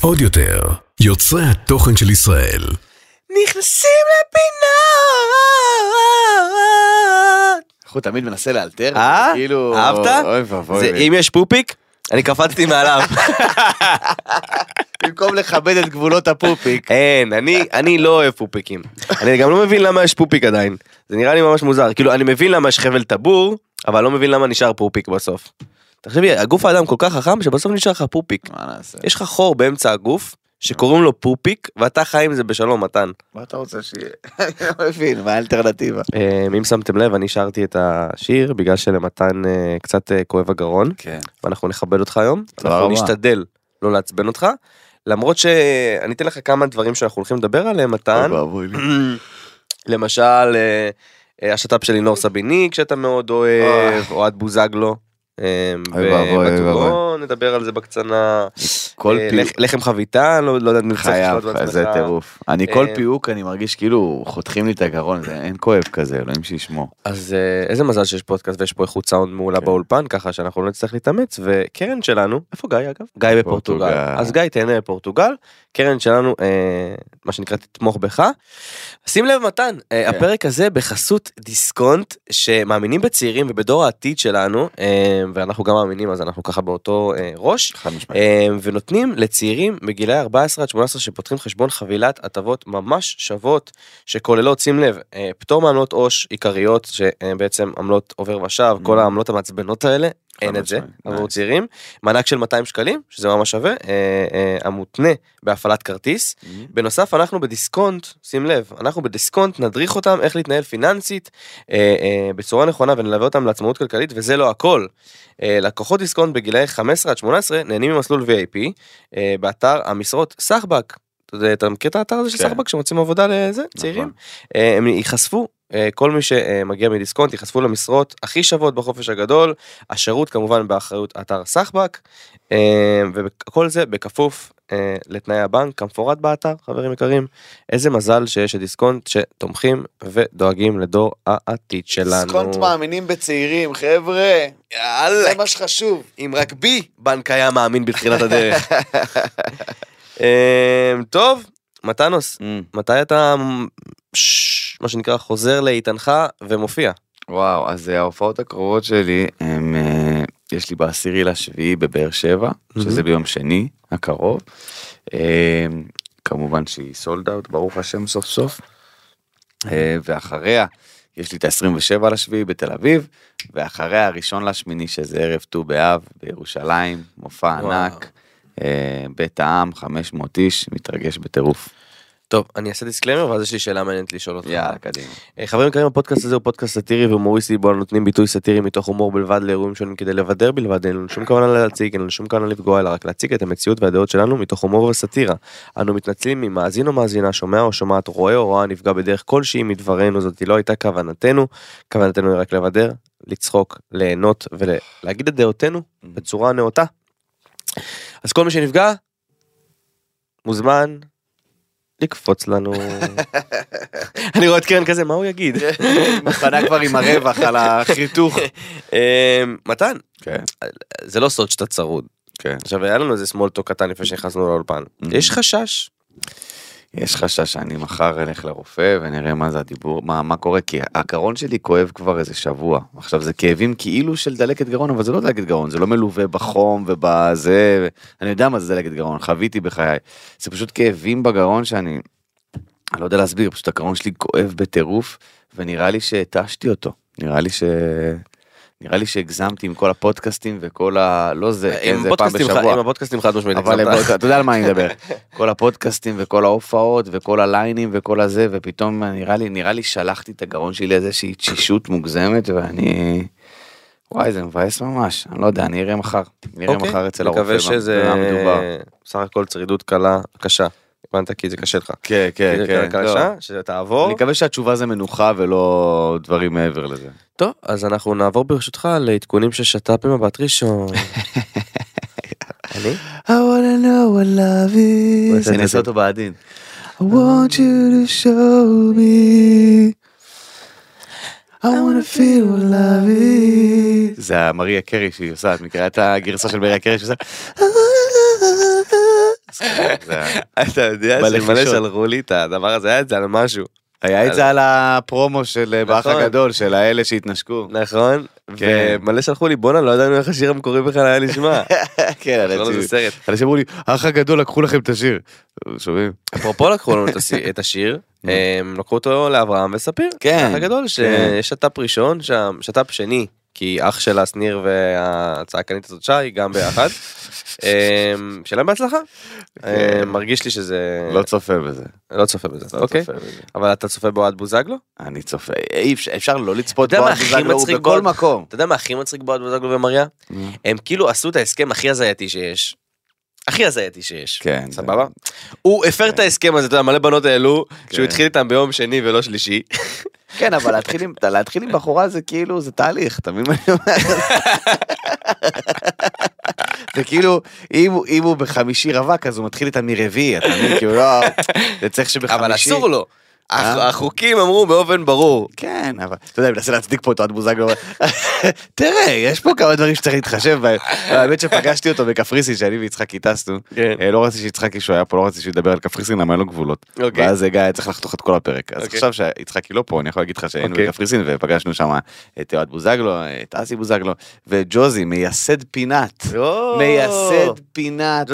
עוד יותר, יוצרי התוכן של ישראל. נכנסים לפינה. איך הוא תמיד מנסה לאלתר, אה? כאילו... אהבת? אוי ואבוי. זה-. אם יש פופיק, אני קפצתי מעליו. במקום לכבד את גבולות הפופיק. אין, אני, אני לא אוהב פופיקים. אני גם לא מבין למה יש פופיק עדיין. זה נראה לי ממש מוזר. כאילו, אני מבין למה יש חבל טבור, אבל לא מבין למה נשאר פופיק בסוף. תחשבי, הגוף האדם כל כך חכם שבסוף נשאר לך פופיק. מה נעשה? יש לך חור באמצע הגוף, שקוראים לו פופיק, ואתה חי עם זה בשלום, מתן. מה אתה רוצה שיהיה? אני לא מבין, מה האלטרנטיבה? אה, אם שמתם לב, אני שרתי את השיר בגלל שלמתן אה, קצת אה, כואב הגרון, כן. ואנחנו נכבד אותך היום. תודה אנחנו רבה. נשתדל לא לעצבן אותך, למרות שאני אתן לך כמה דברים שאנחנו הולכים לדבר עליהם, מתן. למשל, השת"פ של לינור סביניק שאתה מאוד אוהב, אוהד בוזגלו. ובטוח ואבוי. נדבר על זה בקצנה. אה, לחם חביתה, לא לא יודע אם צריך לשלוט בעצמך. זה טירוף. אני כל אה, פיוק אני מרגיש כאילו חותכים לי את הגרון, אין כואב כזה, אלוהים שישמור. אז אה, איזה מזל שיש פודקאסט ויש פה איכות סאונד מעולה כן. באולפן ככה שאנחנו לא נצטרך להתאמץ וקרן שלנו איפה גיא אגב גיא בפורטוגל פורטוגל. אז גיא תהנה בפורטוגל קרן שלנו מה שנקרא תתמוך בך. שים לב מתן כן. הפרק הזה בחסות דיסקונט שמאמינים בצעירים ובדור העתיד שלנו ואנחנו גם מאמינים אז אנחנו ככה באותו אה, ראש. אה, ונותנים לצעירים בגילאי 14 עד 18 שפותחים חשבון חבילת הטבות ממש שוות שכוללות שים לב אה, פטור מעמלות עו"ש עיקריות שבעצם עמלות עובר ושב כל Mm. העמלות המעצבנות האלה אין את זה. עבור. צעירים מענק של 200 שקלים שזה ממש שווה אה, אה, המותנה בהפעלת כרטיס בנוסף אנחנו בדיסקונט שים לב אנחנו בדיסקונט נדריך אותם איך להתנהל פיננסית אה, בצורה נכונה ונלווה אותם לעצמאות כלכלית וזה לא הכל. לקוחות דיסקונט בגילאי 15 עד 18 נהנים ממסלול VIP באתר המשרות סחבק. אתה יודע, אתה מכיר את האתר הזה של כן. סחבק שמוצאים עבודה לזה צעירים אה, הם ייחשפו אה, כל מי שמגיע מדיסקונט ייחשפו למשרות הכי שוות בחופש הגדול השירות כמובן באחריות אתר סחבק אה, וכל זה בכפוף לתנאי הבנק כמפורט באתר חברים יקרים איזה מזל שיש את דיסקונט שתומכים ודואגים לדור העתיד שלנו. דיסקונט מאמינים בצעירים, חבר'ה, יאללה. זה מה שחשוב. אם רק בי בנק היה מאמין בתחילת הדרך. אמ, טוב, מתנוס, מתי אתה מה שנקרא חוזר לאיתנך ומופיע? וואו, אז ההופעות הקרובות שלי, הם, אה, יש לי בעשירי לשביעי בבאר שבע, שזה ביום שני הקרוב. אה, כמובן שהיא סולד אאוט, ברוך השם סוף סוף. אה, ואחריה, יש לי את ה-27 לשביעי בתל אביב, ואחריה הראשון לשמיני, שזה ערב ט"ו באב בירושלים, מופע וואו. ענק, בית העם, 500 איש, מתרגש בטירוף. טוב, אני אעשה דיסקלמר ואז יש לי שאלה מעניינת לשאול אותך. יאללה, קדימה. אה, חברים יקרים, הפודקאסט הזה הוא פודקאסט סאטירי והומוריסטי בו נותנים ביטוי סאטירי מתוך הומור בלבד לאירועים שונים כדי לבדר בלבד, אין לנו שום כוונה להציג, אין לנו שום כוונה לפגוע, אלא רק להציג את המציאות והדעות שלנו מתוך הומור וסאטירה. אנו מתנצלים אם מאזין או מאזינה, שומע או שומעת, רואה או רואה נפגע בדרך כלשהי מדברנו, זאת לא הייתה כוונתנו, כוונתנו היא רק לבדר, לצחוק, ליהנות ולהגיד את דעותינו בצורה נאותה. אז כל מי שנפגע, מוזמן לקפוץ לנו. אני רואה את קרן כזה, מה הוא יגיד? מוכנה כבר עם הרווח על החיתוך. אמ, מתן, כן, זה לא סוד שאתה צרוד. כן. עכשיו היה לנו איזה סמולטוק קטן לפני שנכנסנו לאולפן. יש חשש? יש חשש שאני מחר אלך לרופא ונראה מה זה הדיבור, מה, מה קורה, כי הגרון שלי כואב כבר איזה שבוע. עכשיו זה כאבים כאילו של דלקת גרון, אבל זה לא דלקת גרון, זה לא מלווה בחום ובזה, אני יודע מה זה דלקת גרון, חוויתי בחיי. זה פשוט כאבים בגרון שאני, אני לא יודע להסביר, פשוט הגרון שלי כואב בטירוף, ונראה לי שהתשתי אותו, נראה לי ש... נראה לי שהגזמתי עם כל הפודקאסטים וכל ה... לא זה, כן, זה פעם בשבוע. עם הפודקאסטים חד משמעית. אבל הגזמת. אתה יודע על מה אני מדבר. כל הפודקאסטים וכל ההופעות וכל הליינים וכל הזה ופתאום נראה לי נראה לי שלחתי את הגרון שלי לאיזושהי תשישות מוגזמת ואני. וואי זה מבאס ממש אני לא יודע אני אראה מחר. נראה אוקיי, מחר אצל הרופא. מקווה שזה. סך הכל צרידות קלה, קשה. הבנת כי זה קשה לך. כן כן כן. קלה לא. קשה, שתעבור. אני מקווה שהתשובה זה מנוחה ולא דברים מעבר לזה. טוב, אז אנחנו נעבור ברשותך לעדכונים של שת"פ עם הבת ראשון. אני? I wanna know what love את אני. אעשה אותו בעדין. I want you to show me. I wanna feel what love is. זה המריה קרי שהיא עושה, את מכירה את הגרסה של מריה קרי שעושה? זה- אתה יודע. שמלא שלחו לי את הדבר הזה, היה את זה על משהו. היה את זה על הפרומו של אה, באח נכון. הגדול, של האלה שהתנשקו. נכון? כן. ומלא שלחו לי בואנה לא ידענו איך השיר המקורי בכלל היה נשמע. כן, לא, אנשים- אמרו לי, האח הגדול לקחו לכם את השיר. שומעים? אפרופו לקחו לנו את השיר, הם לקחו אותו לאברהם וספיר. כן, האח הגדול כן. שיש שת"פ ראשון שם, שת"פ שני. כי אח שלה שניר והצעקנית הזאת שי גם ביחד. אמ, שיהיה להם בהצלחה. אמ, מרגיש לי שזה לא צופה בזה. לא צופה בזה לא אוקיי. אבל אתה צופה באוהד בוזגלו? אני צופה, אפשר- לא לצפות באוהד הכי בוזגלו, הוא בכל מקום. אתה יודע מה הכי מצחיק באוהד בוזגלו ומריה? הם כאילו עשו את ההסכם הכי הזייתי שיש. הכי הזייתי שיש. כן. סבבה? הוא הפר את ההסכם הזה, אתה יודע, מלא בנות העלו, שהוא כן. התחיל איתם ביום שני ולא שלישי. כן, אבל להתחיל עם- להתחיל עם בחורה זה כאילו, זה תהליך, אתה מבין מה אני אומר? זה כאילו, אם אם הוא בחמישי רווק, אז הוא מתחיל איתה מרביעי, אתה מבין? כאילו, לא, זה צריך שבחמישי... אבל אסור לו. אה? החוקים אמרו באופן ברור. כן, אבל אתה יודע, אני מנסה להצדיק פה את אוהד בוזגלו. תראה, יש פה כמה דברים שצריך להתחשב בהם. האמת שפגשתי אותו בקפריסין, שאני ויצחקי טסנו. כן. אה, לא רציתי שיצחקי שהוא היה פה, לא רציתי שהוא ידבר על קפריסין, למה אין לו גבולות. אוקיי. ואז גיא היה צריך לחתוך את כל הפרק. אז אוקיי. עכשיו שיצחקי לא פה, אני יכול להגיד לך שהיינו אוקיי. בקפריסין ופגשנו שם את אוהד בוזגלו, את אסי בוזגלו, וג'וזי, מייסד פינת. מייסד פינת.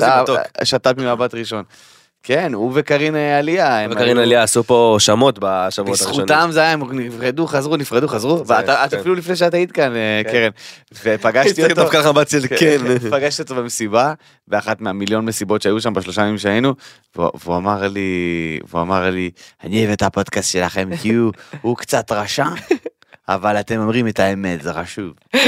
השת"פ ממבט ראשון. כן, הוא וקרין אה, עליה. הם וקרין עליה עשו פה שמות בשבועות הראשונים. בזכותם זה היה, הם נפרדו, חזרו, נפרדו, חזרו, זה- ואתה את כן. אפילו לפני שאת היית כאן, אה, כן. קרן, ופגשתי אותו, דווקא חב"ד של כן. פגשתי אותו במסיבה, באחת מהמיליון מסיבות שהיו שם בשלושה ימים שהיינו, והוא אמר לי, והוא אמר לי, אני אוהב את הפודקאסט שלכם כי הוא- הוא קצת רשע. אבל אתם אומרים את האמת, זה חשוב.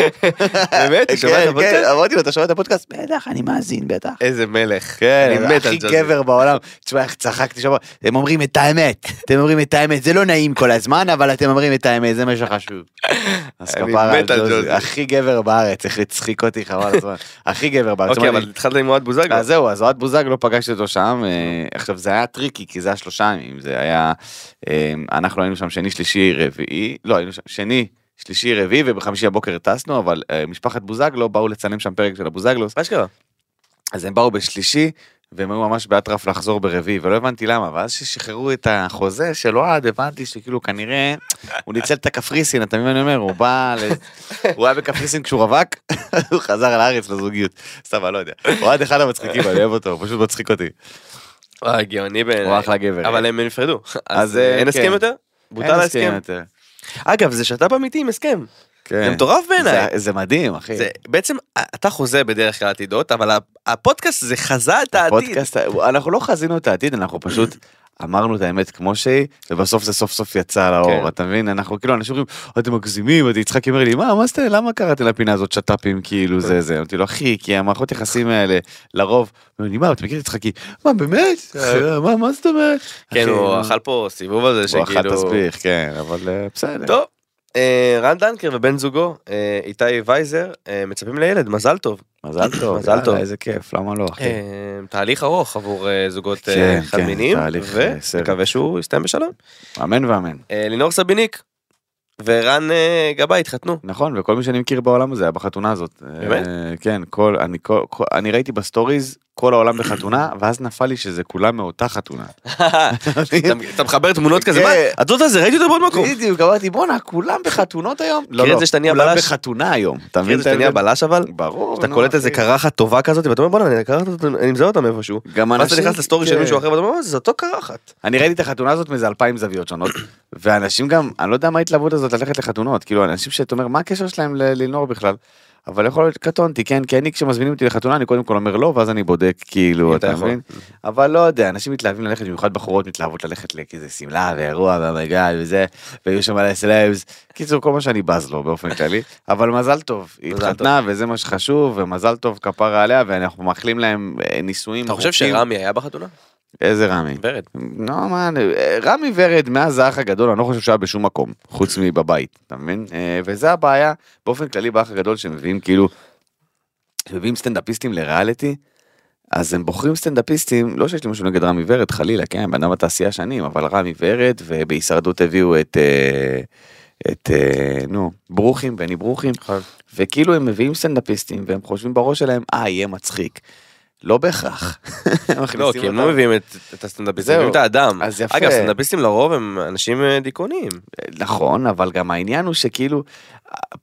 באמת? כן? כן, אמרתי לו, אתה שומע את הפודקאסט? בטח, אני מאזין, בטח. איזה מלך. כן, אני מת על הכי ג'וזי. גבר בעולם. תשמע איך צחקתי שם, הם אומרים את האמת, אתם אומרים את האמת, זה לא נעים כל הזמן, אבל אתם אומרים את האמת, זה מה שחשוב. אז כפרה על ג'וזי. הכי גבר בארץ, איך הצחיק אותי חבל הזמן, הכי גבר בארץ. אוקיי, אבל התחלת עם אוהד בוזגלו. אז זהו, אז אוהד בוזגלו פגשתי אותו שם, אה, עכשיו זה היה טריקי, כי זה היה שלושה ימים, זה היה, אה, אנחנו היינו שם שני, שלישי, רביעי, לא, היינו שם שני, שלישי, רביעי, ובחמישי הבוקר טסנו, אבל אה, משפחת בוזגלו באו לצלם שם פרק של הבוזגלוס, מה שקרה? אז הם באו בשלישי, והם היו ממש באטרף לחזור ברביעי, ולא הבנתי למה, ואז ששחררו את החוזה של אוהד, הבנתי שכאילו כנראה הוא ניצל את הקפריסין, אתה מבין מה אני אומר? הוא בא, ל... הוא היה בקפריסין כשהוא רווק, הוא חזר לארץ לזוגיות, סתם, אני לא יודע. אוהד אחד המצחיקים, אני אוהב אותו, הוא פשוט מצחיק אותי. אה, גאוני בעיניי. הוא אחלה גבר. אבל הם נפרדו. אז, אה, אין כן. הסכם יותר? אין בוטל ההסכם. אגב, זה שת"פ אמיתי עם הסכם. כן. זה מטורף בעיניי. זה- זה מדהים, אחי. זה בעצם אתה חוזה בדרך כלל עתידות אבל הפודקאסט זה חזה את העתיד. פודקאסט, אנחנו לא חזינו את העתיד, אנחנו פשוט אמרנו את האמת כמו שהיא, ובסוף זה סוף סוף יצא לאור, כן. אתה מבין? אנחנו כאילו, אנשים אומרים, אתם מגזימים, יצחק אומר לי, מה, מה זה, למה קראתם לפינה הזאת שת"פים, כאילו זה זה, אמרתי לו, אחי, כי המערכות יחסים האלה, לרוב, לי, מה, אתה מכיר את יצחקי? מה, באמת? אה, מה, מה זאת אומרת? כן הוא? אכל פה סיבוב על זה הוא אכל שכאילו. תסביך, כן, אבל אה, בסדר. טוב. אה, רן דנקר ובן זוגו אה, איתי וייזר אה, מצפים לילד מזל טוב. מזל טוב, מזל טוב. איזה כיף, למה לא, אחי? תהליך ארוך עבור זוגות כן, חד כן, מיניים אה, סרט. ונקווה שהוא יסתיים בשלום. אמן ואמן. לינור סביניק ורן גבאי התחתנו. נכון, וכל מי שאני מכיר בעולם הזה היה בחתונה הזאת. באמת? כן, כל, אני, כל, כל, אני ראיתי בסטוריז כל העולם בחתונה, ואז נפל לי שזה כולם מאותה חתונה. אתה מחבר תמונות כזה, כן. מה? הדוד הזה ראיתי אותו בעוד מקום. בדיוק, אמרתי בואנה, כולם בחתונות היום? לא, לא, זה כולם? בחתונה היום. אתה מבין את זה שאתה? בלש אבל? ברור. שאתה קולט איזה. קרחת טובה כזאת ואתה אומר בואנה אני מזהה אותה מאיפשהו. גם ואז אתה אנשים- נכנס לסטורי של כן. מישהו אחר ואתה אומר "מה, זה אותו קרחת. אני ראיתי את החתונה הזאת מאיזה אלפיים זוויות שונות, ואנשים גם, אני לא יודע מה ההתלהבות הזאת ללכת לחתונות, כאילו אנשים שאתה אומר מה הקשר שלהם ללינור בכלל, אבל יכול להיות קטונתי, כן, כי אני כשמזמינים אותי לחתונה אני קודם כל אומר לא, ואז אני בודק כאילו, אתה יכול. מבין? אבל לא יודע, אנשים מתלהבים ללכת, במיוחד בחורות מתלהבות ללכת לכזה שמלה ואירוע והמגל וזה, ויהיו שם מלא סלבס, קיצור כל מה שאני בז לו באופן כללי, אבל מזל טוב, היא התחתנה וזה מה שחשוב, ומזל טוב כפרה עליה, ואנחנו מאחלים להם אה, נישואים אתה חושב. שרמי היה בחתונה? איזה רמי? ורד. לא, מה, רמי ורד מאז האח הגדול, אני לא חושב שהיה בשום מקום, חוץ מבבית, אתה מבין? אה, וזה הבעיה באופן כללי באח הגדול שמביאים כאילו, שמביאים סטנדאפיסטים לריאליטי, אז הם בוחרים סטנדאפיסטים, לא שיש לי משהו נגד רמי ורד, חלילה, כן, בן אדם בתעשייה שנים, אבל רמי ורד, ובהישרדות הביאו את, אה, את, אה, נו, ברוכים, בני ברוכים, נכון. וכאילו הם מביאים סטנדאפיסטים והם חושבים בראש שלהם, אה, יהיה מצחיק. לא בהכרח. לא, כי הם לא מביאים את הסטנדאפיסטים. הם מביאים את האדם. אז יפה. אגב, סטנדאפיסטים לרוב הם אנשים אה, דיכאוניים. נכון, אבל גם העניין הוא שכאילו,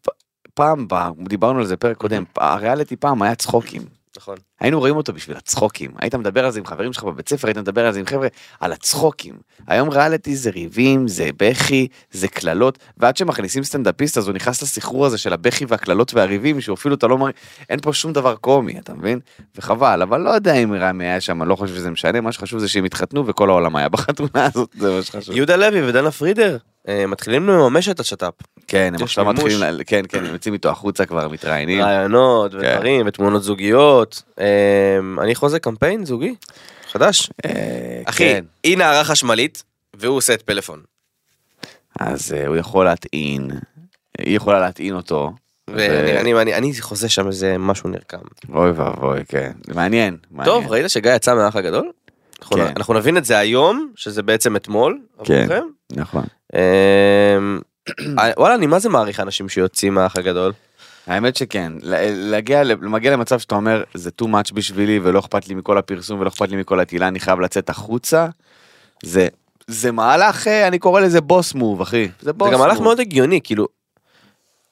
פ- פעם, דיברנו על זה פרק קודם, הריאליטי פעם היה צחוקים. נכון. היינו רואים אותו בשביל הצחוקים. היית מדבר על זה עם חברים שלך בבית ספר, היית מדבר על זה עם חבר'ה, על הצחוקים. היום ריאליטי זה ריבים, זה בכי, זה קללות, ועד שמכניסים סטנדאפיסט אז הוא נכנס לסחרור הזה של הבכי והקללות והריבים, שהוא אפילו אתה לא מראה, אין פה שום דבר קומי, אתה מבין? וחבל, אבל לא יודע אם רמי היה שם, לא חושב שזה משנה, מה שחשוב זה שהם התחתנו וכל העולם היה בחתונה הזאת, זה מה שחשוב. יהודה לוי ודנה פרידר מתחילים לממש את השת"פ. כן, הם עכשיו. מתחילים, כן, כן, הם יוצאים איתו החוצה כבר, מתראיינים. רעיונות כן. ודברים ותמונות זוגיות. אה, אני חוזה קמפיין זוגי חדש. אה, אחי, כן. היא נערה חשמלית והוא עושה את פלאפון. אז אה, הוא יכול להטעין, היא יכולה להטעין אותו. ואני אני- אני- אני חוזה שם איזה משהו נרקם. אוי ואבוי, כן. מעניין. טוב. ראית שגיא יצא מהאח הגדול? אנחנו- כן. אנחנו נבין את זה היום, שזה בעצם אתמול, כן. עבורכם. נכון. אמ, וואלה, אני מה זה מעריך אנשים שיוצאים מהאח הגדול? האמת שכן, להגיע, להגיע למצב שאתה אומר זה too much בשבילי ולא אכפת לי מכל הפרסום ולא אכפת לי מכל התהילה, אני חייב לצאת החוצה. זה, זה מהלך, אה, אני קורא לזה בוס מוב, אחי. זה בוס זה גם מהלך. מאוד הגיוני, כאילו,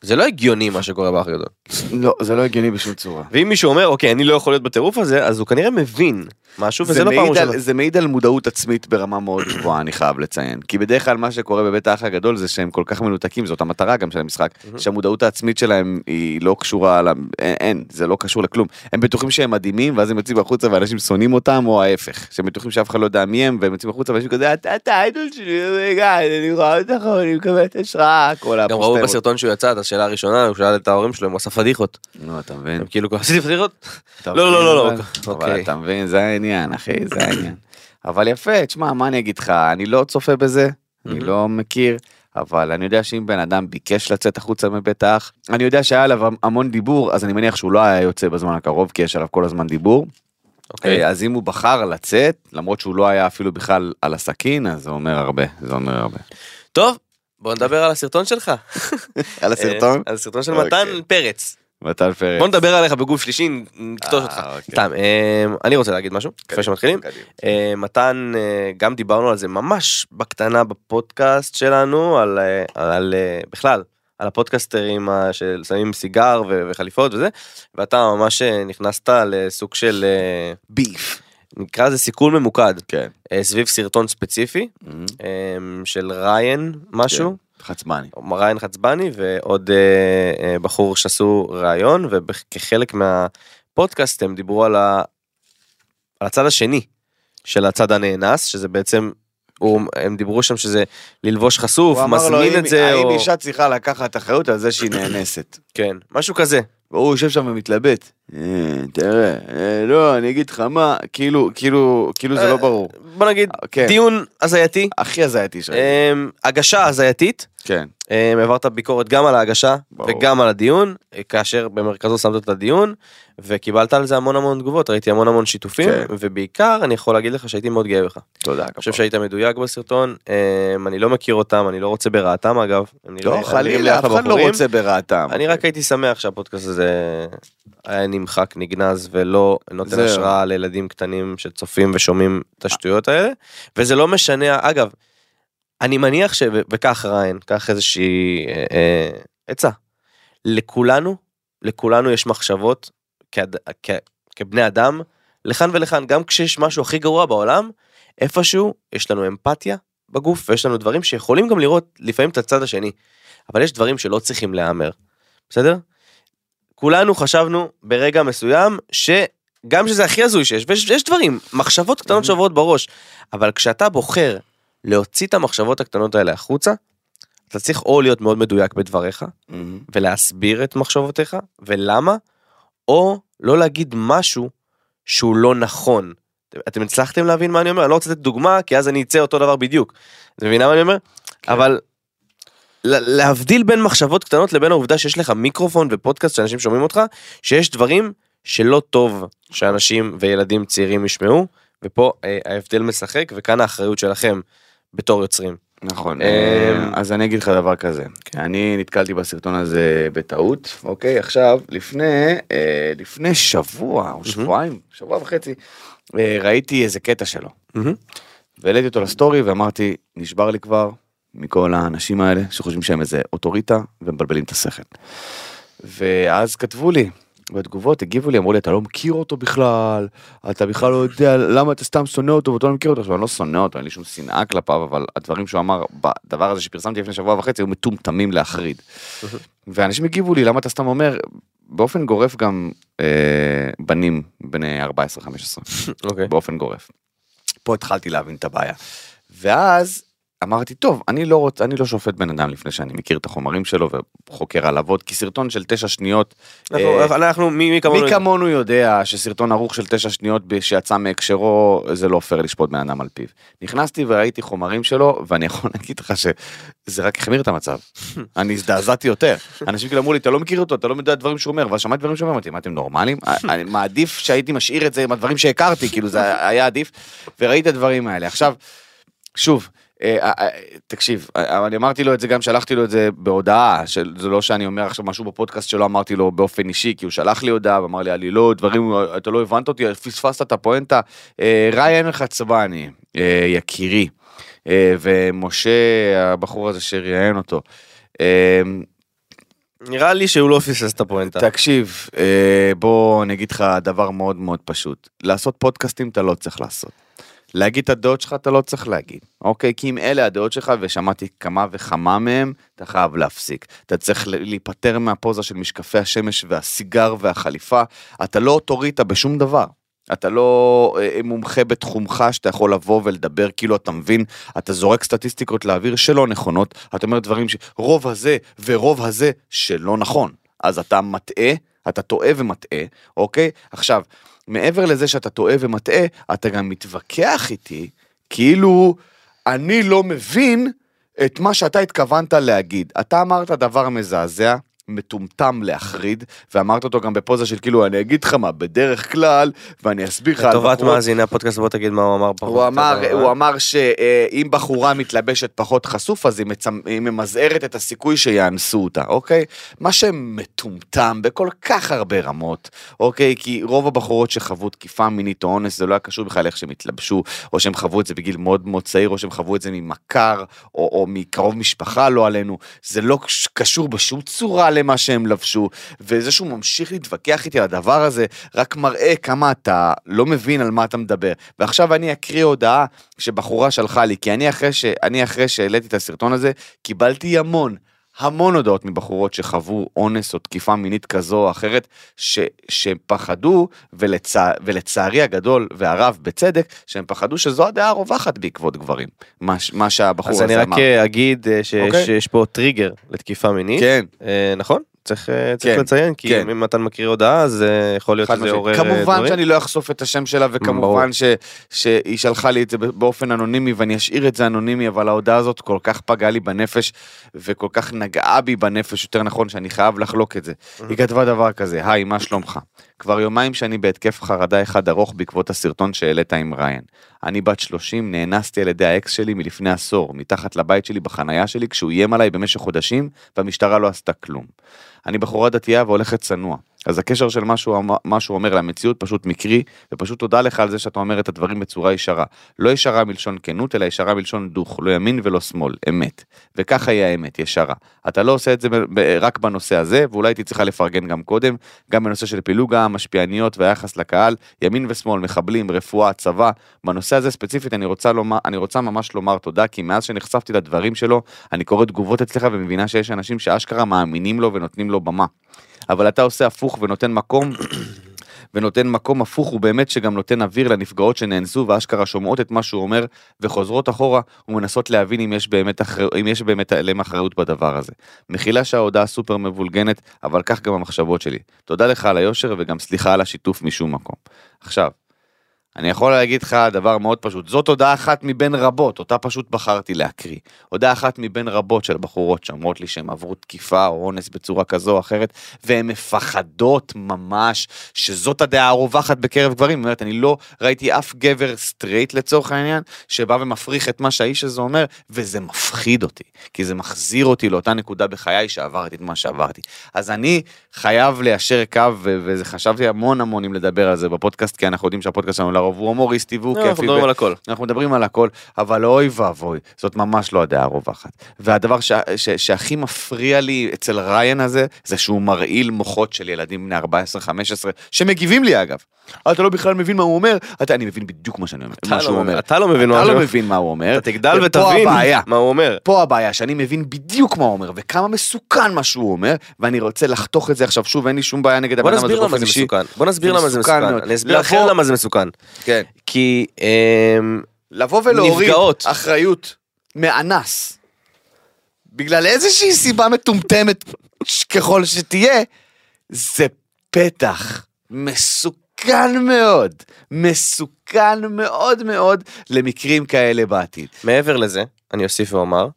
זה לא הגיוני מה שקורה באח הגדול. לא, זה לא הגיוני בשום צורה. ואם מישהו אומר, אוקיי, אני לא יכול להיות בטירוף הזה, אז הוא כנראה מבין משהו, וזה זה לא פעם ראשונה. זה מעיד על מודעות עצמית ברמה מאוד גבוהה, אני חייב לציין. כי בדרך כלל מה שקורה בבית האח הגדול זה שהם כל כך מנותקים, זאת המטרה גם של המשחק, שהמודעות העצמית שלהם היא לא קשורה. אין, זה לא קשור לכלום. הם בטוחים שהם מדהימים, ואז הם יוצאים החוצה ואנשים שונאים אותם, או ההפך. שהם בטוחים שאף אחד לא יודע מי הם, והם יוצאים החוצה ואנשים כזה, אתה האיידול שלי, רגע, אני רואה אותך, אני מקבלת השראה, כל גם ראו הפוסטרות. בסרטון שהוא יצא, את השאלה הראשונה, הוא שאל את ההורים שלו אם הוא פדיחות. נו, אתה מבין? כאילו, עשיתי פדיחות? לא, לא, לא, לא, אבל- אוקיי. אתה מבין, זה העניין, אחי, זה העניין. אבל יפה, תשמע, מה אני אגיד לך, אני לא צופה בזה, אני. לא מכיר, אבל אני יודע שאם בן אדם ביקש לצאת החוצה מבית האח, אני יודע שהיה עליו המון דיבור, אז אני מניח שהוא לא היה יוצא בזמן הקרוב, כי יש עליו כל הזמן דיבור. אוקיי. אה, אז אם הוא בחר לצאת, למרות שהוא לא היה אפילו בכלל על הסכין, אז זה אומר הרבה, זה אומר הרבה. טוב, בוא נדבר על הסרטון שלך. על הסרטון? אה, על הסרטון של אוקיי. מתן פרץ. מתן פרץ. בוא נדבר עליך בגוף שלישי, נקטוש אה, אותך. אוקיי. סתם, אה, אני רוצה להגיד משהו, לפני שמתחילים. מתן, גם דיברנו על זה ממש בקטנה בפודקאסט שלנו, על, בכלל, על הפודקאסטרים ה- של שמים סיגר וחליפות וזה, ואתה ממש נכנסת לסוג של, ביף. נקרא לזה סיכול ממוקד, כן. אה, סביב סרטון ספציפי, מהמם. אה, של ריין משהו. כן. חצמני. ריין חצבני ועוד אה, אה, בחור שעשו ראיון וכחלק מהפודקאסט הם דיברו על, ה, על הצד השני של הצד הנאנס שזה בעצם הוא, הם דיברו שם שזה ללבוש חשוף לו, מזמין "האם- את זה האם או אישה צריכה לקחת אחריות על זה שהיא נאנסת? כן משהו כזה והוא יושב שם ומתלבט. "אה, תראה, אה, לא, אני אגיד לך מה, כאילו, כאילו, כאילו זה אה, לא ברור. בוא נגיד כן. דיון הזייתי הכי הזייתי שלהם. אה, הגשה הזייתית כן. אה, העברת ביקורת גם על ההגשה ברור. וגם על הדיון אה, כאשר במרכזו שמת את הדיון וקיבלת על זה המון המון תגובות ראיתי המון המון שיתופים כן. ובעיקר אני יכול להגיד לך שהייתי מאוד גאה בך. תודה. אני חושב שהיית מדויק בסרטון, אמ, אני לא מכיר אותם, אני לא רוצה ברעתם אגב. לא, לי חלילה, אף אחד לא. רוצה ברעתם. אני רק הייתי שמח שהפודקאסט הזה היה נמחק, נגנז ולא נותן. השראה לילדים קטנים שצופים ושומעים את השטויות האלה. וזה לא משנה, אגב, אני מניח ש... וכך ריין, קח איזושהי אה, אה, עצה. לכולנו, לכולנו יש מחשבות כד... כ... כבני אדם, לכאן ולכאן, גם כשיש משהו הכי גרוע בעולם, איפשהו יש לנו אמפתיה בגוף ויש לנו דברים שיכולים גם לראות לפעמים את הצד השני. אבל יש דברים שלא צריכים להיאמר, בסדר? כולנו חשבנו ברגע מסוים שגם שזה הכי הזוי שיש, ויש יש דברים, מחשבות קטנות שעוברות בראש, אבל כשאתה בוחר להוציא את המחשבות הקטנות האלה החוצה, אתה צריך או להיות מאוד מדויק בדבריך, מהמם. ולהסביר את מחשבותיך, ולמה, או לא להגיד משהו שהוא לא נכון. אתם הצלחתם להבין מה אני אומר? אני לא רוצה לתת דוגמה, כי אז אני אצא אותו דבר בדיוק. אתם מבינים מה אני אומר? אבל ל- להבדיל בין מחשבות קטנות לבין העובדה שיש לך מיקרופון ופודקאסט שאנשים שומעים אותך, שיש דברים שלא טוב שאנשים וילדים צעירים ישמעו, ופה אה, ההבדל משחק, וכאן האחריות שלכם בתור יוצרים. נכון, אמ, אה, אז אני אגיד לך דבר כזה, אני נתקלתי בסרטון הזה בטעות, אוקיי, עכשיו, לפני, אה, לפני שבוע או שבועיים, שבוע וחצי, אה, ראיתי איזה קטע שלו. והעליתי אותו לסטורי ואמרתי, נשבר לי כבר מכל האנשים האלה שחושבים שהם איזה אוטוריטה ומבלבלים את השכל. ואז כתבו לי, בתגובות הגיבו לי, אמרו לי, אתה לא מכיר אותו בכלל, אתה בכלל לא יודע למה אתה סתם שונא אותו ואתה לא מכיר אותו. עכשיו, אני לא שונא אותו, אין לי שום שנאה כלפיו, אבל הדברים שהוא אמר בדבר הזה שפרסמתי לפני שבוע וחצי היו מטומטמים להחריד. ואנשים הגיבו לי, למה אתה סתם אומר, באופן גורף גם אה, בנים בני 14-15. אוקיי. באופן גורף. פה התחלתי להבין את הבעיה. ואז אמרתי, טוב, אני לא רוצ... אני לא שופט בן אדם לפני שאני מכיר את החומרים שלו וחוקר עליו עוד, כי סרטון של תשע שניות, אנחנו- אה, אנחנו, מי מי כמונו, מי כמונו יודע שסרטון ערוך של תשע שניות שיצא מהקשרו, זה לא פייר לשפוט בן אדם על פיו. נכנסתי וראיתי חומרים שלו, ואני יכול להגיד לך שזה רק החמיר את המצב. אני הזדעזעתי יותר. אנשים כאילו אמרו לי, אתה לא מכיר אותו, אתה לא יודע דברים שהוא אומר, ואז שמעתי דברים שהוא אומר, אמרתי, מה אתם נורמלים? אני מעדיף שהייתי משאיר את זה עם הדברים שהכרתי, כאילו זה היה עדיף, וראיתי את הדברים האלה. עכשיו, שוב, אה, אה, אה, תקשיב, אה, אני אמרתי לו את זה גם שלחתי לו את זה בהודעה, זה לא שאני אומר עכשיו משהו בפודקאסט שלא אמרתי לו באופן אישי, כי הוא שלח לי הודעה ואמר לי עלילות, דברים, אתה לא הבנת אותי, פספסת את הפואנטה. אה, ריין חצבני, אה, יקירי, אה, ומשה, הבחור הזה שראיין אותו. אה, נראה לי שהוא לא פספס את הפואנטה. תקשיב, אה, בוא אני אגיד לך דבר מאוד מאוד פשוט. לעשות פודקאסטים אתה לא צריך לעשות. להגיד את הדעות שלך אתה לא צריך להגיד, אוקיי? כי אם אלה הדעות שלך ושמעתי כמה וכמה מהם, אתה חייב להפסיק. אתה צריך להיפטר מהפוזה של משקפי השמש והסיגר והחליפה. אתה לא אוטוריטה בשום דבר. אתה לא אה, מומחה בתחומך שאתה יכול לבוא ולדבר כאילו אתה מבין, אתה זורק סטטיסטיקות לאוויר שלא נכונות, אתה אומר דברים שרוב הזה ורוב הזה שלא נכון. אז אתה מטעה, אתה טועה ומטעה, אוקיי? עכשיו, מעבר לזה שאתה טועה ומטעה, אתה גם מתווכח איתי, כאילו אני לא מבין את מה שאתה התכוונת להגיד. אתה אמרת דבר מזעזע. מטומטם להחריד, ואמרת אותו גם בפוזה של כאילו, אני אגיד לך מה, בדרך כלל, ואני אסביר לך לטובת מאזיני הפודקאסט בוא תגיד מה הוא אמר פחות. הוא אמר. הוא אמר שאם בחורה מתלבשת פחות חשוף, אז היא מצמ- היא ממזערת את הסיכוי שיאנסו אותה, אוקיי? מה שמטומטם בכל כך הרבה רמות, אוקיי? כי רוב הבחורות שחוו תקיפה מינית או אונס, זה לא היה קשור בכלל איך שהם התלבשו, או שהם חוו את זה בגיל מאוד מאוד צעיר, או שהם חוו את זה ממכר, או, או מקרוב משפחה, לא עלינו. זה לא קש- קשור בשום צורה למה שהם לבשו, וזה שהוא ממשיך להתווכח איתי על הדבר הזה, רק מראה כמה אתה לא מבין על מה אתה מדבר. ועכשיו אני אקריא הודעה שבחורה שלחה לי, כי אני אחרי, שהעליתי את הסרטון הזה, קיבלתי המון. המון הודעות מבחורות שחוו אונס או תקיפה מינית כזו או אחרת, ש, שהם פחדו, ולצע, ולצערי הגדול והרב בצדק, שהם פחדו שזו הדעה הרווחת בעקבות גברים, מה, מה שהבחור אז הזה אני רק אמר. אה, אגיד אה, אוקיי. שיש פה טריגר לתקיפה מינית. כן, אה, נכון? צריך אה, צריך כן, לציין, כי כן. אם מתן מקריא הודעה אז אה, יכול להיות שזה. עורר אה, כמובן דברים. שאני לא אחשוף את השם שלה. וכמובן ש, שהיא שלחה לי את זה באופן אנונימי ואני אשאיר את זה אנונימי אבל ההודעה הזאת כל כך פגעה לי בנפש וכל כך נגעה בי בנפש יותר נכון שאני חייב לחלוק את זה. היא כתבה דבר כזה היי מה שלומך כבר יומיים שאני בהתקף חרדה אחד ארוך בעקבות הסרטון שהעלית עם ריין. אני בת 30 נאנסתי על ידי האקס שלי מלפני עשור מתחת לבית שלי בחנייה שלי כשהוא איים עליי במשך חודשים והמשטרה לא עשתה כלום. אני בחורה דתייה והולכת צנוע. אז הקשר של מה שהוא, מה שהוא אומר למציאות פשוט מקרי, ופשוט תודה לך על זה שאתה אומר את הדברים בצורה ישרה. לא ישרה מלשון כנות, אלא ישרה מלשון דוך, לא ימין ולא שמאל, אמת. וככה היא האמת, ישרה. אתה לא עושה את זה רק בנושא הזה, ואולי הייתי צריכה לפרגן גם קודם, גם בנושא של פילוג העם, משפיעניות והיחס לקהל, ימין ושמאל, מחבלים, רפואה, צבא. בנושא הזה ספציפית אני רוצה, לומר, אני רוצה ממש לומר תודה, כי מאז שנחשפתי לדברים שלו, אני קורא תגובות אצלך ומבינה שיש אנשים שאשכרה מאמינים לו ונותנים לו במה. אבל אתה עושה הפוך ונותן מקום ונותן מקום הפוך הוא באמת שגם נותן אוויר לנפגעות שנאנסו ואשכרה שומעות את מה שהוא אומר וחוזרות אחורה ומנסות להבין אם יש באמת, אחר... אם יש באמת עליהם אחריות בדבר הזה. מחילה שההודעה סופר מבולגנת אבל כך גם המחשבות שלי. תודה לך על היושר וגם סליחה על השיתוף משום מקום. עכשיו, אני יכול להגיד לך דבר מאוד פשוט, זאת הודעה אחת מבין רבות, אותה פשוט בחרתי להקריא. הודעה אחת מבין רבות של בחורות שאומרות לי שהן עברו תקיפה או אונס בצורה כזו או אחרת, והן מפחדות ממש שזאת הדעה הרווחת בקרב גברים. זאת אומרת, אני לא ראיתי אף גבר סטרייט לצורך העניין, שבא ומפריך את מה שהאיש הזה אומר, וזה מפחיד אותי, כי זה מחזיר אותי לאותה נקודה בחיי שעברתי את מה שעברתי. אז אני חייב ליישר קו, וחשבתי המון המון אם לדבר על זה בפודקאסט, כי אנחנו יודעים שהפודקאסט שלנו לרוב הוא הומוריסטי והוא לא, אנחנו כיפי. מדברים ו- על הכל. אנחנו מדברים על הכל, אבל אוי ואבוי, זאת ממש לא הדעה הרווחת. והדבר שהכי מפריע לי אצל ריין הזה, זה שהוא מרעיל מוחות של ילדים בני 14-15, שמגיבים לי אגב. אתה לא בכלל מבין מה הוא אומר, אתה, אני מבין בדיוק מה שאני אומר, מה שהוא לא אומר. מבין- אתה לא מבין מה אתה לא אומר. מבין מה הוא אומר. אתה תגדל ותבין. מה הוא אומר. פה הבעיה שאני מבין בדיוק מה הוא אומר וכמה מסוכן מה שהוא אומר ואני רוצה לחתוך את זה עכשיו שוב אין לי שום בעיה נגד בוא הבן אדם הזה נסביר למה זה. מסוכן. בוא נסביר למה זה מסוכן. אני אסביר לבוא- למה זה מסוכן. כן. כי אמ, לבוא ולהוריד נפגעות. אחריות מאנס בגלל איזושהי סיבה מטומטמת ככל שתהיה זה פתח מסוכן מאוד מסוכן מאוד מאוד למקרים כאלה בעתיד. מעבר לזה, אני אוסיף ואומר,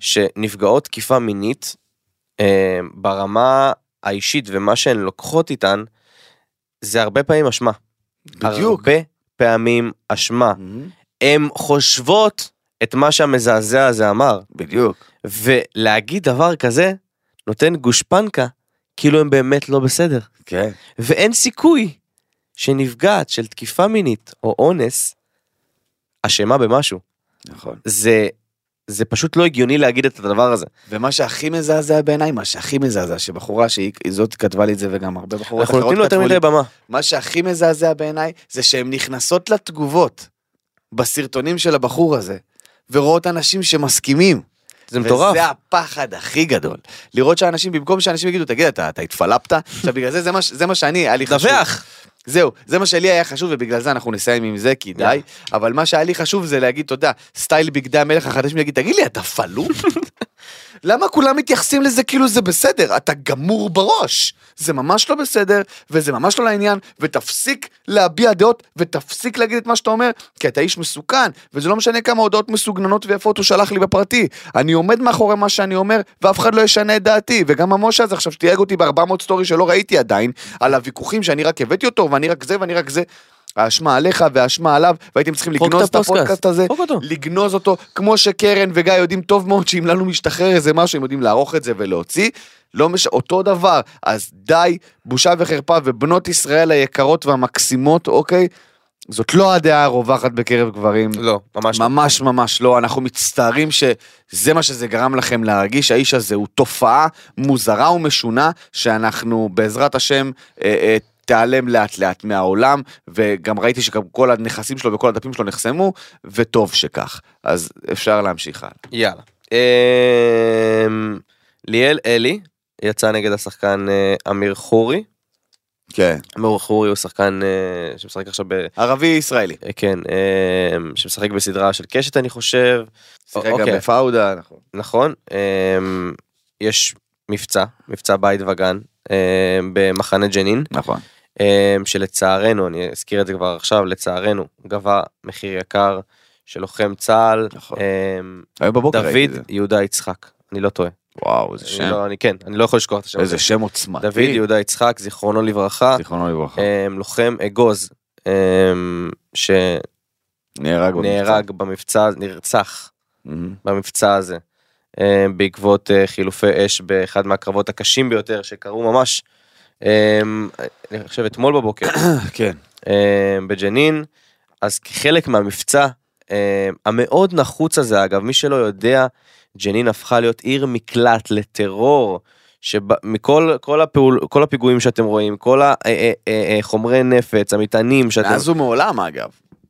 שנפגעות תקיפה מינית, אה, ברמה האישית ומה שהן לוקחות איתן, זה הרבה פעמים אשמה. בדיוק. הרבה פעמים אשמה. הן חושבות את מה שהמזעזע הזה אמר, בדיוק. ולהגיד דבר כזה, נותן גושפנקה, כאילו הם באמת לא בסדר. כן. ואין סיכוי שנפגעת של תקיפה מינית או אונס אשמה במשהו. נכון. זה, זה פשוט לא הגיוני להגיד את הדבר הזה. ומה שהכי מזעזע בעיניי, מה שהכי מזעזע, שבחורה שהיא זאת כתבה לי את זה וגם הרבה בחורות אנחנו אחרות נותנים לו יותר כתבו לי, מדי במה. מה שהכי מזעזע בעיניי זה שהן נכנסות לתגובות בסרטונים של הבחור הזה ורואות אנשים שמסכימים. זה מטורף. וזה הפחד הכי גדול. לראות שאנשים, במקום שאנשים יגידו, תגיד, אתה, אתה התפלפת? עכשיו בגלל זה, זה מה, זה מה שאני, היה לי חשוב. דווח. זהו, זה מה שלי היה חשוב ובגלל זה אנחנו נסיים עם זה, כי די. אבל מה שהיה לי חשוב זה להגיד, אתה יודע, סטייל בגדי המלך החדש, להגיד, תגיד לי, אתה פלוט? למה כולם מתייחסים לזה כאילו זה בסדר? אתה גמור בראש. זה ממש לא בסדר, וזה ממש לא לעניין, ותפסיק להביע דעות, ותפסיק להגיד את מה שאתה אומר, כי אתה איש מסוכן, וזה לא משנה כמה הודעות מסוגננות ויפות הוא שלח לי בפרטי. אני עומד מאחורי מה שאני אומר, ואף אחד לא ישנה את דעתי, וגם המשה הזה עכשיו שתייג אותי ב-400 סטורי שלא ראיתי עדיין, על הוויכוחים שאני רק הבאתי אותו, ואני רק זה ואני רק זה. האשמה עליך והאשמה עליו, והייתם צריכים לגנוז את הפודקאסט הזה. לגנוז אותו, כמו שקרן וגיא יודעים טוב מאוד שאם לנו משתחרר איזה משהו, הם יודעים לערוך את זה ולהוציא. לא מש... אותו דבר, אז די, בושה וחרפה, ובנות ישראל היקרות והמקסימות, אוקיי? זאת לא הדעה הרווחת בקרב גברים. לא, ממש לא. ממש ממש לא, אנחנו מצטערים שזה מה שזה גרם לכם להרגיש, האיש הזה הוא תופעה מוזרה ומשונה, שאנחנו בעזרת השם אה, אה, תיעלם לאט לאט מהעולם, וגם ראיתי שגם כל הנכסים שלו וכל הדפים שלו נחסמו, וטוב שכך. אז אפשר להמשיך הלאה. יאללה. אמ, ליאל אלי יצא נגד השחקן אה, אמיר חורי. כן. אמיר חורי הוא שחקן אה, שמשחק עכשיו ב... ערבי ישראלי. אה, כן, אה, שמשחק בסדרה של קשת אני חושב. שיחק גם אוקיי. בפאודה, נכון. נכון. אמ, יש מבצע, מבצע בית וגן אמ, במחנה ג'נין, נכון. אמ, שלצערנו, אני אזכיר את זה כבר עכשיו, לצערנו, גבה מחיר יקר של לוחם צה"ל, נכון. אמ, היום בבוקר ראיתי את דוד. יהודה יצחק, אני לא טועה. וואו, איזה שם. לא- אני כן, אני לא יכול לשכוח את השם. איזה שם עוצמתי. דוד יהודה יצחק, זיכרונו לברכה, זיכרונו לברכה. אמ, לוחם אגוז, אמ, שנהרג נהרג במבצע. נרצח. במבצע הזה בעקבות אה, חילופי אש באחד מהקרבות הקשים ביותר שקרו ממש אה, אני חושב אתמול בבוקר כן. אה, בג'נין אז כחלק מהמבצע אה, המאוד נחוץ הזה אגב מי שלא יודע ג'נין הפכה להיות עיר מקלט לטרור. שמכל כל הפעול כל הפיגועים שאתם רואים כל החומרי נפץ המטענים שאתם מאז ומעולם אגב.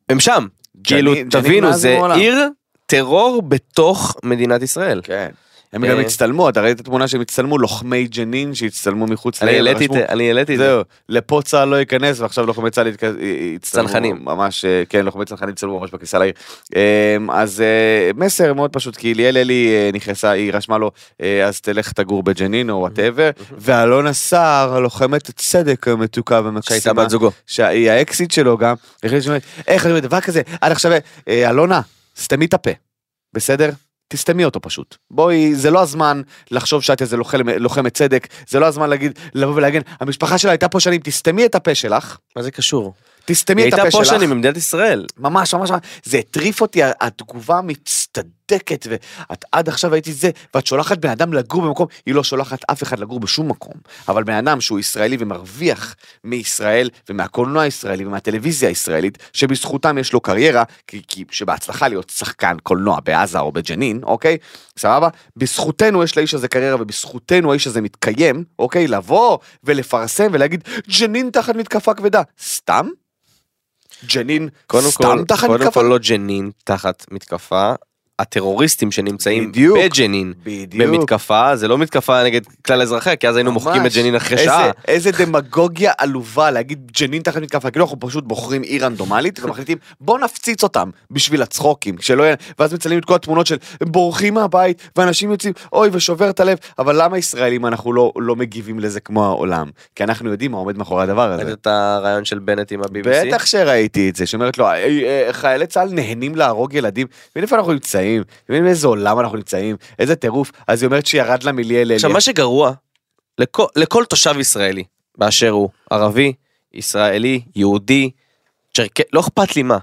הם שם כאילו ג'נין תבינו זה. עיר טרור בתוך מדינת ישראל כן. הם גם אה, הצטלמו, אתה ראית את התמונה שהם הצטלמו, לוחמי ג'נין שהצטלמו מחוץ אני לעיר, העליתי את זה, אני העליתי את זה. זהו, לפה צה"ל לא ייכנס ועכשיו לוחמי צה"ל יתק- יצטלמו צנחנים. ממש, אה, כן, לוחמי צנחנים יצטלמו ממש בכניסה לעיר. אה, אז אה, מסר מאוד פשוט, כי ליאל אלי אה, נכנסה, היא רשמה לו, אה, אז תלך תגור בג'נין או whatever, ואלונה סער, לוחמת צדק המתוקה ומקסימה, שהייתה בת זוגו. שהיא האקסית שלו גם, איך אני אומר דבר כזה, עד עכשיו, אה, אלונה, סתמי את הפה, בסדר? תסתמי אותו פשוט. בואי, זה לא הזמן לחשוב שאת איזה לוחם, לוחמת צדק, זה לא הזמן להגיד, לבוא ולהגן, המשפחה שלה הייתה פה שנים, תסתמי את הפה שלך, מה זה קשור? תסתמי היא את הפה הייתה פה שלך. שנים במדינת ישראל. ממש ממש ממש, זה הטריף אותי התגובה המצטדקת ואת עד עכשיו הייתי זה ואת שולחת בן אדם לגור במקום היא לא שולחת אף אחד לגור בשום מקום אבל בן אדם שהוא ישראלי ומרוויח מישראל ומהקולנוע הישראלי ומהטלוויזיה הישראלית שבזכותם יש לו קריירה כי, כי שבהצלחה להיות שחקן קולנוע בעזה או בג'נין אוקיי סבבה בזכותנו יש לאיש הזה קריירה ובזכותנו האיש הזה מתקיים אוקיי לבוא ולפרסם ולהגיד ג'נין תחת מתקפה כבדה סתם. ג'נין קודם סתם כל, תחת קודם מתקפה? כל לא ג'נין תחת מתקפה. הטרוריסטים שנמצאים בדיוק. בג'נין בדיוק. במתקפה זה לא מתקפה נגד כלל אזרחיה כי אז היינו מוחקים את ממש. ג'נין אחרי איזה- שעה. איזה דמגוגיה עלובה להגיד ג'נין תחת מתקפה, כאילו אנחנו פשוט בוחרים עיר רנדומלית ומחליטים בוא נפציץ אותם בשביל הצחוקים, שלא יהיה, ואז מצלמים את כל התמונות של הם בורחים מהבית ואנשים יוצאים אוי ושובר את הלב, אבל למה ישראלים אנחנו לא, לא מגיבים לזה כמו העולם? כי אנחנו יודעים מה עומד מאחורי הדבר הזה. ראית את הרעיון של בנט עם ה-BBC? בטח שראיתי את זה, שאומרת לו, "אה, אה, חיילי צה"ל נהנים להרוג ילדים, מבין איפה אנחנו נמצאים, מבין באיזה עולם אנחנו נמצאים, איזה טירוף, אז היא אומרת שירד לה מליאל עכשיו מה שגרוע לכל, לכל תושב ישראלי באשר הוא ערבי, ישראלי, יהודי, צ'רק... לא אכפת לי מה.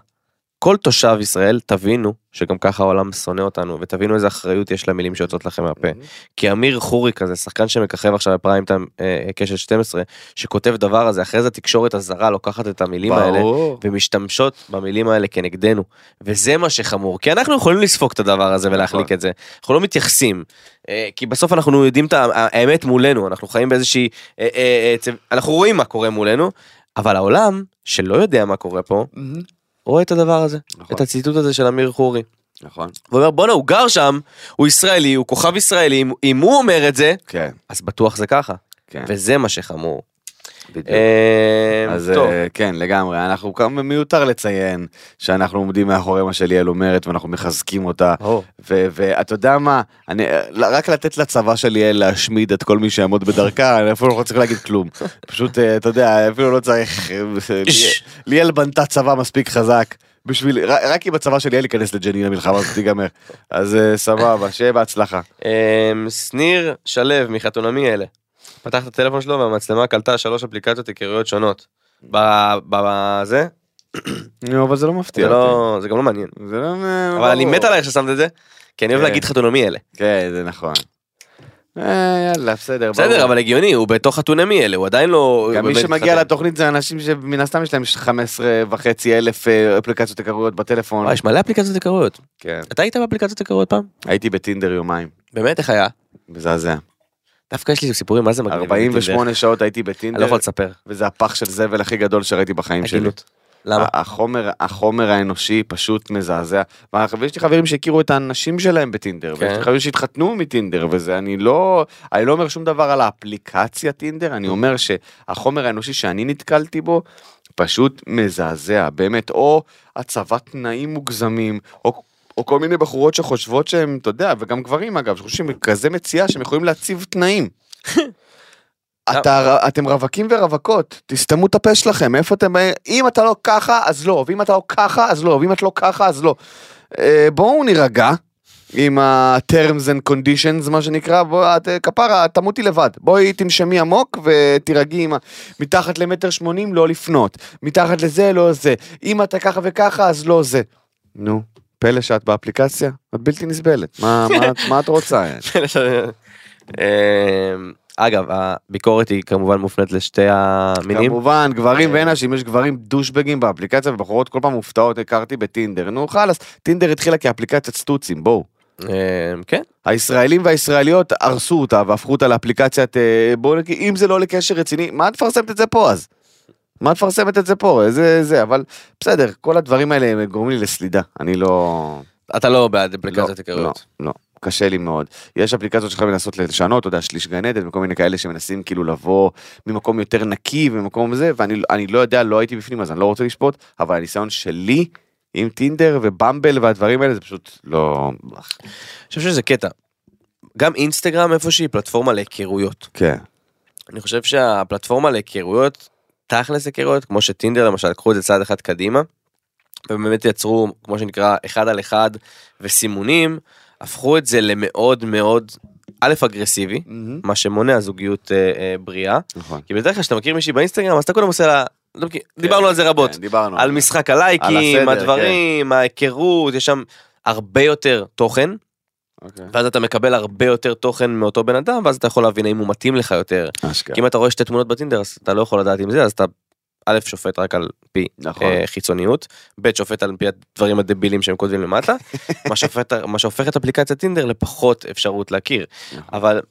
כל תושב ישראל תבינו שגם ככה העולם שונא אותנו ותבינו איזה אחריות יש למילים שיוצאות לכם מהפה. כי אמיר חורי כזה שחקן שמככב עכשיו בפריים טיים אה, קשת 12 שכותב דבר הזה אחרי זה התקשורת הזרה לוקחת את המילים האלה ברור. ומשתמשות במילים האלה כנגדנו וזה מה שחמור כי אנחנו יכולים לספוג את הדבר הזה ולהחליק נכון. את זה אנחנו לא מתייחסים אה, כי בסוף אנחנו יודעים את האמת מולנו אנחנו חיים באיזושהי אה, אה, אה, אנחנו רואים מה קורה מולנו אבל העולם שלא יודע מה קורה פה מהמם. רואה את הדבר הזה נכון. את הציטוט הזה של אמיר חורי. נכון. הוא אומר בואנה הוא גר שם הוא ישראלי הוא כוכב ישראלי אם- אם הוא אומר את זה כן, אז בטוח זה ככה כן. וזה מה שחמור. בדיוק. אה, אז טוב. אה, כן לגמרי אנחנו כמה מיותר לציין שאנחנו עומדים מאחורי מה שליאל אומרת ואנחנו מחזקים אותה ואתה יודע מה אני רק לתת לצבא של ליאל להשמיד את כל מי שיעמוד בדרכה אני אפילו לא צריך להגיד כלום פשוט אה, אתה יודע אפילו לא צריך אה, ליאל- בנתה צבא מספיק חזק. בשביל רק- אם הצבא של ליאל ייכנס לג'נין המלחמה הזאת תיגמר אז אה, סבבה שיהיה בהצלחה. אמ, שניר שלו מחתונמי אלה. פתח את הטלפון שלו והמצלמה קלטה שלוש אפליקציות היכרויות שונות. בזה נו, אבל זה לא מפתיע זה אותי. לא זה גם לא מעניין. זה לא אבל אני. מת עלייך ששמת את זה. כי אני אוהב כן. להגיד חתונמי אלה. כן זה נכון. אה, יאללה בסדר. בסדר. אבל הגיוני הוא בתוך חתונמי אלה הוא עדיין לא. גם מי שמגיע. לתוכנית זה אנשים שמן הסתם יש להם 15 וחצי אלף אה, אפליקציות היכרויות בטלפון. יש מלא אפליקציות היכרויות. כן. אתה היית באפליקציות היכרויות פעם? הייתי בטינדר יומיים. באמת איך היה? מזעזע. דווקא יש לי סיפורים מה זה מגניב. בטינדר. 48 שעות הייתי אני לא בטינדר יכול לספר. וזה הפח של זבל הכי גדול שראיתי בחיים שלי. למה? החומר החומר האנושי פשוט מזעזע. ויש לי חברים שהכירו את האנשים שלהם בטינדר, כן. ויש לי חברים שהתחתנו מטינדר וזה אני לא אני לא אומר שום דבר על האפליקציה טינדר אני אומר שהחומר האנושי שאני נתקלתי בו פשוט מזעזע באמת או הצבת תנאים מוגזמים או. או כל מיני בחורות שחושבות שהם, אתה יודע, וגם גברים אגב, שחושבים כזה מציאה שהם יכולים להציב תנאים. אתה, אתם רווקים ורווקות, תסתמו את הפה שלכם, איפה אתם, אם אתה לא ככה אז לא, ואם אתה לא ככה אז לא, ואם את לא ככה אז לא. אה, בואו נירגע עם ה-terms and conditions מה שנקרא, בוא, את, אה, כפרה, תמותי לבד, בואי תנשמי עמוק ותירגעי עם ה... מתחת למטר שמונים לא לפנות, מתחת לזה לא זה, אם אתה ככה וככה אז לא זה. נו, פלא שאת באפליקציה? את בלתי נסבלת, מה, מה, מה את רוצה? אמ, אגב הביקורת היא כמובן מופנית לשתי המינים. כמובן, גברים אה. ונשים, יש גברים דושבגים באפליקציה ובחורות כל פעם מופתעות, הכרתי בטינדר. נו חלאס, טינדר התחילה כאפליקציית סטוצים, בואו. אמ, כן. הישראלים והישראליות הרסו אותה והפכו אותה לאפליקציית, אה, בואו נגיד, אם זה לא לקשר רציני, מה את מפרסמת את זה פה אז? מה את מפרסמת את זה פה? זה זה, אבל בסדר, כל הדברים האלה גורמים לי לסלידה, אני לא... אתה לא בעד לא, אפליקציות לא, היכרויות. לא. קשה לי מאוד. יש אפליקציות שיכולים לנסות לשנות, אתה יודע, שליש גן עדן וכל מיני כאלה שמנסים כאילו לבוא ממקום יותר נקי וממקום זה, ואני אני לא יודע, לא הייתי בפנים אז אני לא רוצה לשפוט, אבל הניסיון שלי עם טינדר ובמבל והדברים האלה זה פשוט לא... אני חושב שזה קטע. גם אינסטגרם איפושהי פלטפורמה להיכרויות. כן. אני חושב שהפלטפורמה להיכרויות, תכלס היכרויות, כמו שטינדר למשל, לקחו את זה צעד אחד קדימה, ובאמת יצרו, כמו שנקרא, אחד על אחד וסימונים, הפכו את זה למאוד מאוד, א', אגרסיבי, מה שמונע זוגיות אה, אה, בריאה, נכון. כי בדרך כלל כשאתה מכיר מישהי באינסטגרם, אז אתה קודם עושה לה, לא מכיר- דיברנו על זה רבות, כן, דיברנו. על משחק הלייקים, הסדר, הדברים, ההיכרות, יש שם הרבה יותר תוכן, אוקיי. ואז אתה מקבל הרבה יותר תוכן מאותו בן אדם, ואז אתה יכול להבין האם הוא מתאים לך יותר. אשכרה. כי אם אתה רואה שתי תמונות בטינדר, אז אתה לא יכול לדעת אם זה, אז אתה א' שופט רק על פי נכון. אה, חיצוניות, ב' שופט על פי הדברים הדבילים שהם כותבים למטה, מה שהופך- מה שהופך את אפליקציית טינדר לפחות אפשרות להכיר. נכון. אבל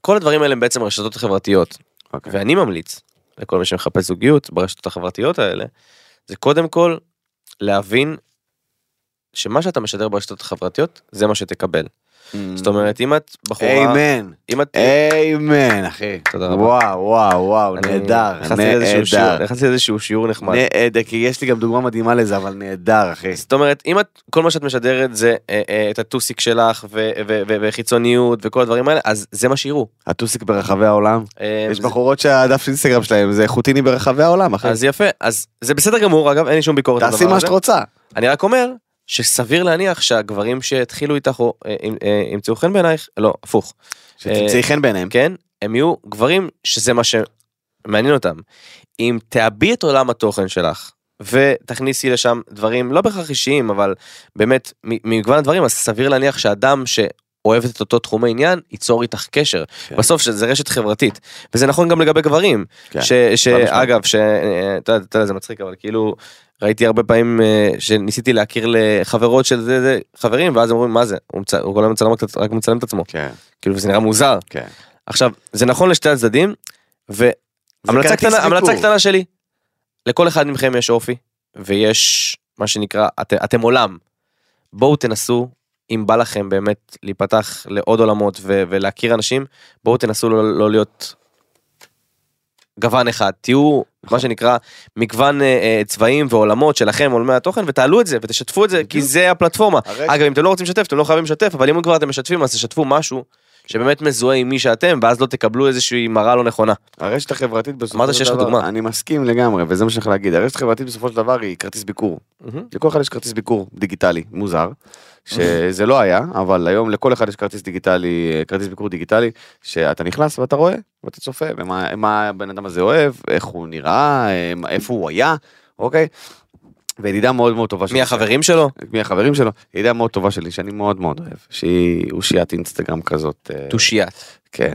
כל הדברים האלה הם בעצם רשתות חברתיות, אוקיי. ואני ממליץ לכל מי שמחפש זוגיות ברשתות החברתיות האלה, זה קודם כל להבין שמה שאתה משדר ברשתות החברתיות זה מה שתקבל. זאת אומרת אם את בחורה, איימן. אם את, איימן אחי. תודה רבה. וואו וואו וואו נהדר. נכנסתי לאיזשהו שיעור- נהדר. נכנסתי לאיזשהו שיעור נחמד. נהדר כי יש לי גם דוגמה מדהימה לזה אבל נהדר אחי. זאת אומרת אם את כל מה שאת משדרת זה אה, אה, את הטוסיק שלך וחיצוניות וכל הדברים האלה אז זה מה שיראו. הטוסיק ברחבי העולם. אה, יש בחורות שהדף של אינסטגרם שלהם זה איכוטיני ברחבי העולם אחי. אז יפה אז זה בסדר גמור אגב אין לי שום ביקורת תעשי מה. שאת רוצה. אני רק אומר שסביר להניח שהגברים שהתחילו איתך או אה, אה, ימצאו חן בעינייך לא הפוך שתמצאי חן בעיניהם. כן הם יהיו גברים שזה מה שמעניין אותם. אם תאבי את עולם התוכן שלך ותכניסי לשם דברים לא בהכרח אישיים אבל באמת מגוון הדברים אז סביר להניח שאדם שאוהבת את אותו תחומי עניין ייצור איתך קשר כן. בסוף שזה רשת חברתית וזה נכון גם לגבי גברים כן, ש-. שאגב שאתה יודע, אתה יודע, זה מצחיק אבל כאילו ראיתי הרבה פעמים אה, שניסיתי להכיר לחברות של זה, זה חברים ואז אומרים מה זה הוא מצ- הוא כל היום מצלם רק מצלם את עצמו כן. כאילו זה נראה מוזר כן. עכשיו זה נכון לשתי הצדדים והמלצה קטנה המלצה. קטנה שלי לכל אחד מכם יש אופי ויש מה שנקרא את, אתם עולם בואו תנסו אם בא לכם באמת להיפתח לעוד עולמות ו, ולהכיר אנשים בואו תנסו לא, לא להיות גוון אחד. תהיו מה שנקרא מגוון אה, אה, צבעים ועולמות שלכם עולמי התוכן ותעלו את זה ותשתפו את זה כי. זה הפלטפורמה. הרשת- אגב אם אתם לא רוצים לשתף אתם לא חייבים לשתף אבל אם כבר אתם משתפים אז תשתפו משהו שבאמת מזוהה עם מי שאתם ואז לא תקבלו איזושהי מראה לא נכונה. הרשת החברתית בסופו אמרת של שיש לך דבר, דוגמה. אני מסכים לגמרי וזה מה שאני יכול להגיד. הרשת החברתית בסופו של דבר היא כרטיס ביקור. לכל אחד יש כרטיס ביקור דיגיטלי מוזר שזה לא היה אבל היום לכל אחד יש כרטיס דיגיטלי כרטיס ביקור דיגיטלי שאתה נכנס ואתה רואה ואתה צופה ומה מה הבן אדם הזה אוהב איך הוא נראה אה, איפה הוא היה אוקיי. וידידה מאוד מאוד טובה מי שלי- החברים שלו? מי החברים שלו ידידה מאוד טובה שלי שאני מאוד מאוד אוהב שהיא אושיית אינסטגרם כזאת. אה, תושיית. כן.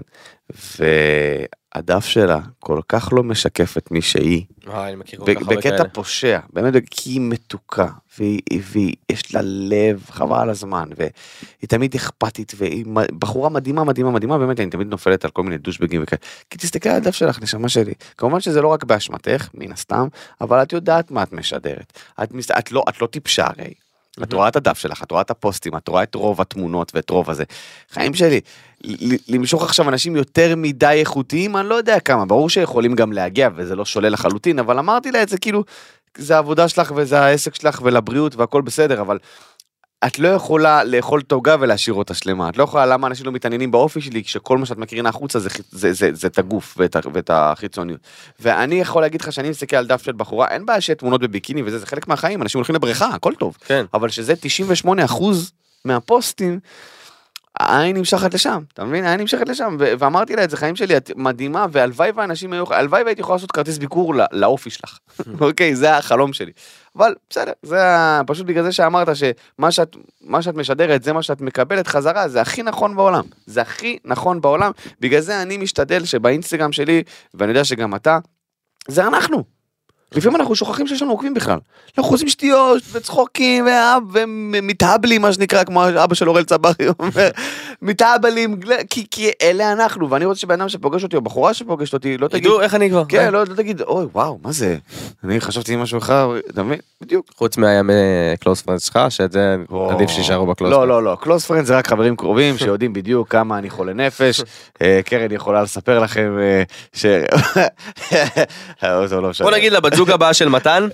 והדף שלה כל כך לא משקף את מי שהיא. אה, אני מכיר כל כך הרבה בקטע כאלה. פושע, באמת, כי היא מתוקה, והיא, והיא, יש לה לב, חבל על הזמן, והיא תמיד אכפתית, והיא בחורה מדהימה, מדהימה, מדהימה, באמת, אני תמיד נופלת על כל מיני דושבגים וכאלה. כי תסתכל על הדף שלך, נשמה שלי. כמובן שזה לא רק באשמתך, מן הסתם, אבל את יודעת מה את משדרת. את, מס- את, לא, את לא טיפשה הרי. את רואה את הדף שלך, את רואה את הפוסטים, את רואה את רוב התמונות ואת רוב הזה. חיים שלי, למשוך עכשיו אנשים יותר מדי איכותיים, אני לא יודע כמה, ברור שיכולים גם להגיע וזה לא שולל לחלוטין, אבל אמרתי לה את זה כאילו, זה העבודה שלך וזה העסק שלך ולבריאות והכל בסדר, אבל את לא יכולה לאכול את העוגה ולהשאיר אותה שלמה, את לא יכולה, למה אנשים לא מתעניינים באופי שלי, כשכל מה שאת מקרינה החוצה זה, ח- זה, זה, זה את הגוף ואת, ואת החיצוניות. ואני יכול להגיד לך שאני מסתכל על דף של בחורה, אין בעיה שיהיה תמונות בביקיני וזה, זה חלק מהחיים, אנשים הולכים לבריכה, הכל טוב. כן. אבל שזה 98% מהפוסטים, העין נמשכת לשם, אתה מבין? העין נמשכת לשם, ו- ואמרתי לה את זה, חיים שלי, את מדהימה, והלוואי ואנשים היו, הלוואי והייתי יכול לעשות כרטיס ביקור לאופי שלך, אוקיי? זה החלום שלי. אבל בסדר, זה פשוט בגלל זה שאמרת שמה שאת, שאת משדרת, זה מה שאת מקבלת חזרה, זה הכי נכון בעולם. זה הכי נכון בעולם, בגלל זה אני משתדל שבאינסטגרם שלי, ואני יודע שגם אתה, זה אנחנו. לפעמים אנחנו שוכחים שיש לנו עוקבים בכלל. אנחנו עושים שטויות וצחוקים ומתהבלים מה שנקרא כמו אבא של אורל צברי אומר מתהבלים כי, כי אלה אנחנו ואני רוצה שבן אדם שפוגש אותי או בחורה שפוגשת אותי לא תגיד תדעו איך אני כבר. כן לא, לא תגיד אוי וואו מה זה אני חשבתי משהו אחר אתה מבין בדיוק. חוץ מהימי close friends שלך, שאת זה עדיף שישארו ב close. לא לא לא close friend זה רק חברים קרובים שיודעים בדיוק כמה אני חולה נפש אה, קרן יכולה לספר לכם אה, ש... אה, לא. בוא נגיד לבת זוג הבאה של מתן,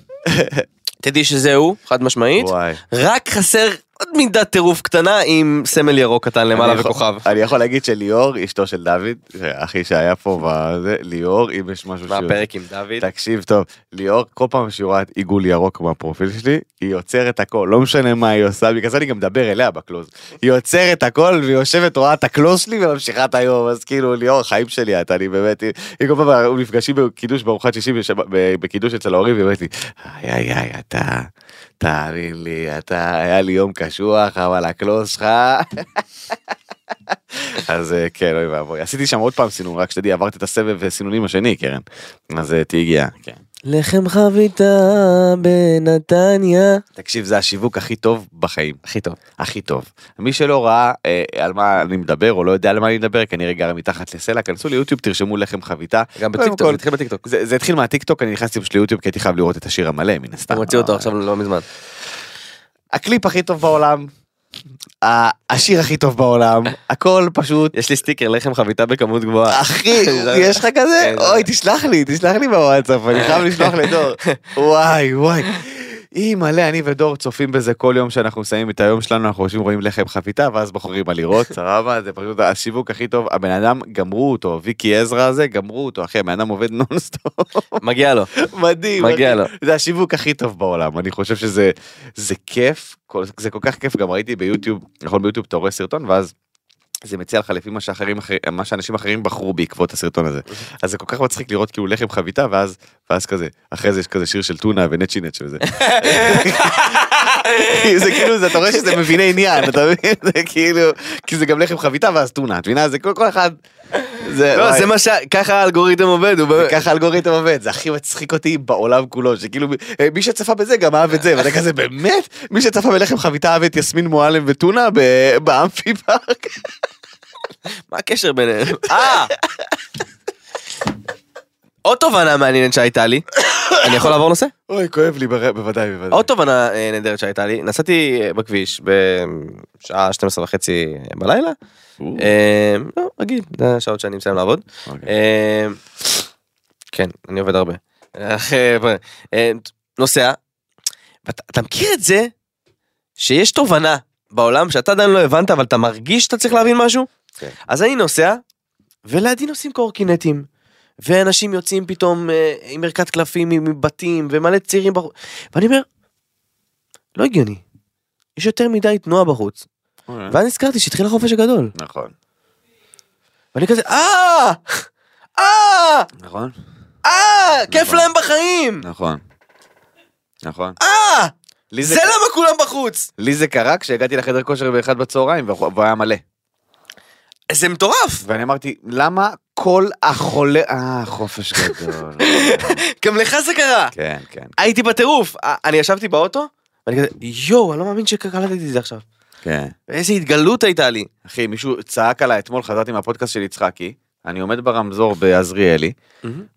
תדעי שזה הוא, חד משמעית. וואי. רק חסר עוד מידת טירוף קטנה עם סמל ירוק קטן למעלה וכוכב. אני יכול להגיד שליאור אשתו של דוד אחי שהיה פה בזה ליאור אם יש משהו שהוא- מהפרק עם דוד. תקשיב טוב ליאור כל פעם שהיא רואה עיגול ירוק מהפרופיל שלי היא עוצרת הכל לא משנה מה היא עושה בגלל זה אני גם מדבר אליה בקלוז היא עוצרת הכל והיא יושבת רואה את הקלוז שלי וממשיכה את היום אז כאילו ליאור חיים שלי אתה אני באמת היא- כל פעם נפגשים בקידוש בארוחת שישי בקידוש אצל ההורים והיא אומרת לי איי איי איי אתה תאמין לי אתה היה לי יום קשוח אבל ה close שלך. אז אה, כן אוי ואבוי עשיתי שם עוד פעם סינון רק שתדעי עברתי את הסבב סינונים השני קרן אז אה, תהיי גאה. כן. לחם חביתה בנתניה. תקשיב זה השיווק הכי טוב בחיים הכי טוב. הכי טוב מי שלא ראה אה, על מה אני מדבר או לא יודע על מה אני מדבר כנראה גר מתחת לסלע כנסו ליוטיוב תרשמו לחם חביתה. גם בטיקטוק, כל, זה התחיל בטיקטוק. זה, זה התחיל מהטיקטוק אני נכנסתי פשוט ליוטיוב כי הייתי חייב לראות את השיר המלא מן הסתם. אתה מוציא אותו עכשיו לא מזמן. הקליפ הכי טוב בעולם. השיר הכי טוב בעולם הכל פשוט יש לי סטיקר לחם חביתה בכמות גבוהה. אחי, יש לך כזה? כן, אוי, תשלח לי, תשלח לי בוואטסאפ, אני חייב לשלוח לדור. וואי, וואי. אימאלה, אני ודור צופים בזה כל יום שאנחנו מסיימים את היום שלנו, אנחנו יושבים רואים לחם חביתה, ואז בוחרים על לראות, סבבה? זה פשוט השיווק הכי טוב. הבן אדם, גמרו אותו, ויקי עזרא הזה, גמרו אותו, אחי, הבן אדם עובד נונסטופ. מגיע לו. מדהים. מגיע. לו. זה השיווק הכי טוב בעולם, אני חושב שזה זה כיף, זה כל כך כיף, גם ראיתי ביוטיוב, נכון ביוטיוב אתה רואה סרטון, ואז זה מציע לך לפי מה שאחרים אחרי- מה שאנשים אחרים בחרו בעקבות הסרטון הזה. אז זה כל כך מצחיק לראות כאילו לחם חביתה ואז ואז כזה אחרי זה יש כזה שיר של טונה ונצ'י נצ' וזה. זה כאילו אתה רואה שזה מביני עניין אתה מבין זה כאילו כי זה גם לחם חביתה ואז טונה את מבינה זה כל אחד. זה לא. זה מה ש... ככה האלגוריתם עובד, הוא באמת... ככה האלגוריתם עובד זה הכי מצחיק אותי בעולם כולו שכאילו אה, מי שצפה בזה גם אהב את זה ואתה כזה באמת מי שצפה בלחם חביתה אהב את יסמין מועלם וטונה ב- באמפי פארק. מה הקשר ביניהם? אה! עוד תובנה מעניינת שהייתה לי. אני יכול לעבור נושא? אוי כואב לי בר- בוודאי בוודאי. עוד תובנה אה, נהדרת שהייתה לי. נסעתי אה, בכביש בשעה 12 וחצי בלילה. או, אה, לא, רגיל, זה השעות שאני מסיים לעבוד. אוקיי. אה, כן, אני עובד הרבה. אה, אה, נוסע. ואתה אתה מכיר את זה שיש תובנה בעולם שאתה עדיין לא הבנת אבל אתה מרגיש שאתה צריך להבין משהו? כן. אז אני נוסע ולידי נוסעים קורקינטים. ואנשים יוצאים פתאום אה, עם ערכת קלפים מבתים ומלא צעירים בחוץ. ואני אומר, לא הגיוני. יש יותר מדי תנועה בחוץ. אוקיי. ואז נזכרתי שהתחיל החופש הגדול. נכון. ואני כזה, אה! אה! נכון. אה! כיף נכון. להם בחיים! נכון. נכון. אה! זה למה כולם בחוץ! לי זה קרה כשהגעתי לחדר כושר באחד בצהריים והוא היה מלא. זה מטורף! ואני אמרתי למה כל החולה אה חופש גדול. גם לך זה קרה! כן כן הייתי בטירוף! אה, אני ישבתי באוטו, ואני כזה, יואו, אני לא מאמין שקלטתי את זה עכשיו. כן. איזה התגלות הייתה לי. אחי מישהו צעק עליי אתמול חזרתי מהפודקאסט של יצחקי אני עומד ברמזור בעזריאלי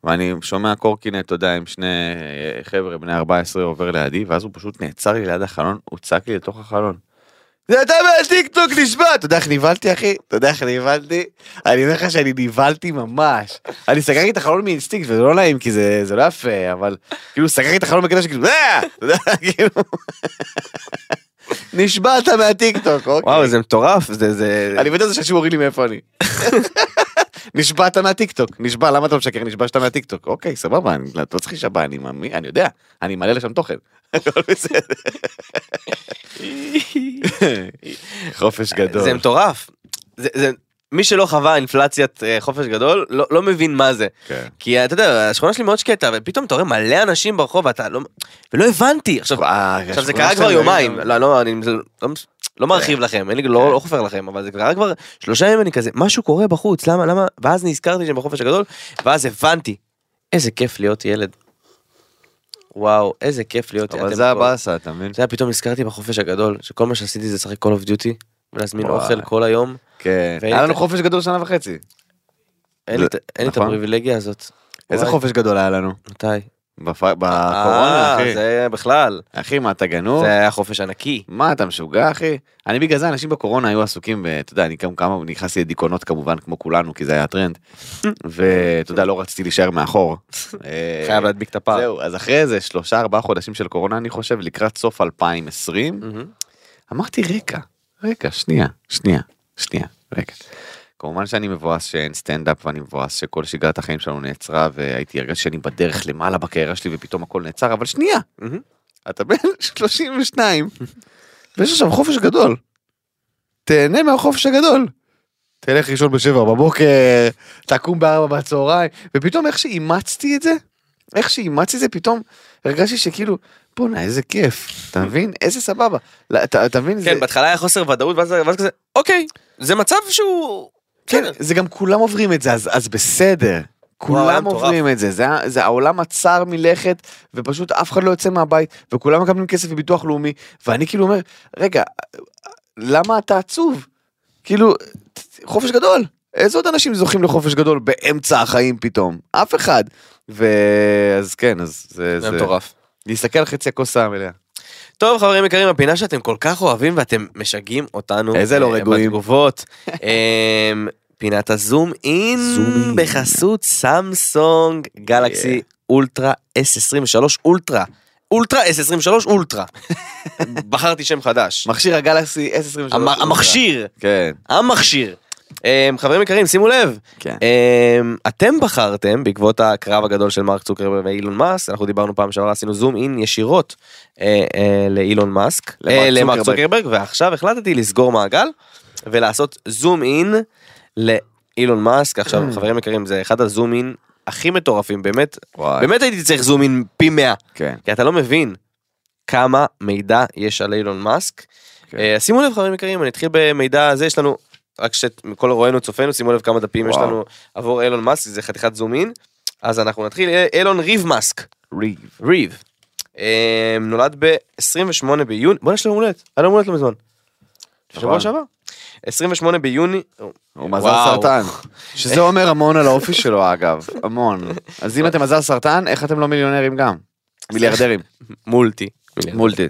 ואני שומע קורקינט אתה יודע עם שני אה, חבר'ה בני 14 עובר לידי ואז הוא פשוט נעצר לי ליד החלון הוא צעק לי לתוך החלון. זה אתה מהטיקטוק נשבע אתה יודע איך נבהלתי אחי אתה יודע איך נבהלתי אני אומר לך שאני נבהלתי ממש אני סגרתי את החלון מאינסטינקט וזה לא נעים כי זה זה לא יפה אבל כאילו סגרתי את החלון בקטע שכאילו "אה!" אתה יודע כאילו נשבעת מהטיקטוק אוקיי. וואו, זה מטורף, זה, זה... אני מת על זה שאנשים אומרים לי מאיפה אני. נשבעת מהטיקטוק, נשבע, למה אתה משקר? נשבע שאתה מהטיקטוק. אוקיי, סבבה, אני אתה לא צריך להישבע, אני מאמין, אני יודע, אני מעלה לשם תוכן. חופש גדול. זה מטורף. זה, זה, מי שלא חווה אינפלציית אה, חופש גדול, לא, לא מבין מה זה. כן. כי אתה יודע, השכונה שלי מאוד שקטה, ופתאום אתה רואה מלא אנשים ברחוב, ואתה לא... ולא הבנתי. עכשיו, אה, עכשיו זה קרה כבר יומיים, אה, לא, לא, אני לא, לא מרחיב לכם, אין לי, לא, לא חופר לכם, אבל זה קרה כבר שלושה ימים, אני כזה, משהו קורה בחוץ, למה, למה, ואז נזכרתי שהם בחופש הגדול, ואז הבנתי, איזה כיף להיות ילד. וואו, איזה כיף להיות אבל אתם זה הבאסה, אתה מבין? אתה יודע, פתאום נזכרתי בחופש הגדול, שכל מה שעשיתי זה לשחק Call of Duty, ולהזמין. אוכל כל היום. כן. היה לנו חופש גדול שנה וחצי. אין לי את- נכון. הפריבילגיה הזאת. איזה חופש גדול היה לנו? מתי? בקורונה, אה, אחי. זה בכלל. אחי, מה, אתה גנוב? זה היה חופש ענקי. מה, אתה משוגע, אחי? אני בגלל זה, אנשים בקורונה היו עסוקים, אתה יודע, אני גם כמה, נכנסתי לדיכאונות כמובן, כמו כולנו, כי זה היה הטרנד. ואתה יודע, לא רציתי להישאר מאחור. אה, חייב להדביק את הפער. זהו, אז אחרי איזה שלושה ארבעה חודשים של קורונה, אני חושב, לקראת סוף 2020, מהמם. אמרתי, רגע, רגע, שנייה, שנייה, שנייה, רגע. כמובן שאני מבואס שאין סטנדאפ ואני מבואס שכל שגרת החיים שלנו נעצרה והייתי הרגשתי שאני בדרך למעלה בקריירה שלי ופתאום הכל נעצר אבל שנייה. אתה בן 32 ויש עכשיו חופש גדול. תהנה מהחופש הגדול. תלך לישון בשבע בבוקר, תקום בארבע בצהריים, ופתאום איך שאימצתי את זה, איך שאימצתי את זה, פתאום הרגשתי שכאילו, בואנה איזה כיף, אתה מבין? איזה סבבה. לא, אתה אתה מבין? כן, זה- בהתחלה היה חוסר ודאות, ואז ואז כזה, אוקיי, זה מצב שהוא... כן. זה גם כולם עוברים את זה, אז, אז בסדר. כולם. עוברים את זה, זה, זה העולם הצר מלכת, ופשוט אף אחד לא יוצא מהבית, וכולם מקבלים כסף מביטוח לאומי, ואני כאילו אומר, רגע, למה אתה עצוב? כאילו, חופש גדול. איזה עוד אנשים זוכים לחופש גדול באמצע החיים פתאום? אף אחד. ואז כן, אז זה... זה מטורף. להסתכל על חצי הכוס המלאה. טוב חברים יקרים הפינה שאתם כל כך אוהבים ואתם משגעים אותנו איזה לא אה, רגועים. בתגובות. פינת הזום אין. בחסות סמסונג גלקסי אולטרה S23 אולטרה. אולטרה S23 אולטרה. בחרתי שם חדש. מכשיר הגלקסי S23. המ- המכשיר. כן, המכשיר. אמ, חברים יקרים שימו לב. כן. אמ, אתם בחרתם בעקבות הקרב הגדול של מרק צוקרברג ואילון מאסק אנחנו דיברנו פעם שעברה עשינו זום אין ישירות אה, אה, לאילון מאסק למרק אה, למרק. צוקרברג ועכשיו החלטתי לסגור מעגל ולעשות זום אין לאילון מאסק עכשיו חברים יקרים זה אחד הזום אין הכי מטורפים באמת וואי. באמת הייתי צריך זום אין פי 100 כן. כי אתה לא מבין כמה מידע יש על אילון מאסק. כן. אה, שימו לב חברים יקרים אני אתחיל במידע הזה יש לנו רק שכל רואינו צופינו שימו לב כמה דפים יש וואו. לנו עבור אילון מאסק זה חתיכת זום אין. אז אנחנו נתחיל אה, אילון ריב מאסק ריב. ריב. אה, נולד ב-28 ביוני בוא נשלם הולדת היה לו הולדת לא מזמן. שבוע נכון. שעבר. 28 ביוני. הוא מזל. סרטן. שזה אומר המון על האופי שלו אגב, המון. אז אם אתם מזל סרטן, איך אתם לא מיליונרים גם? מיליארדרים. מולטי. מולטי.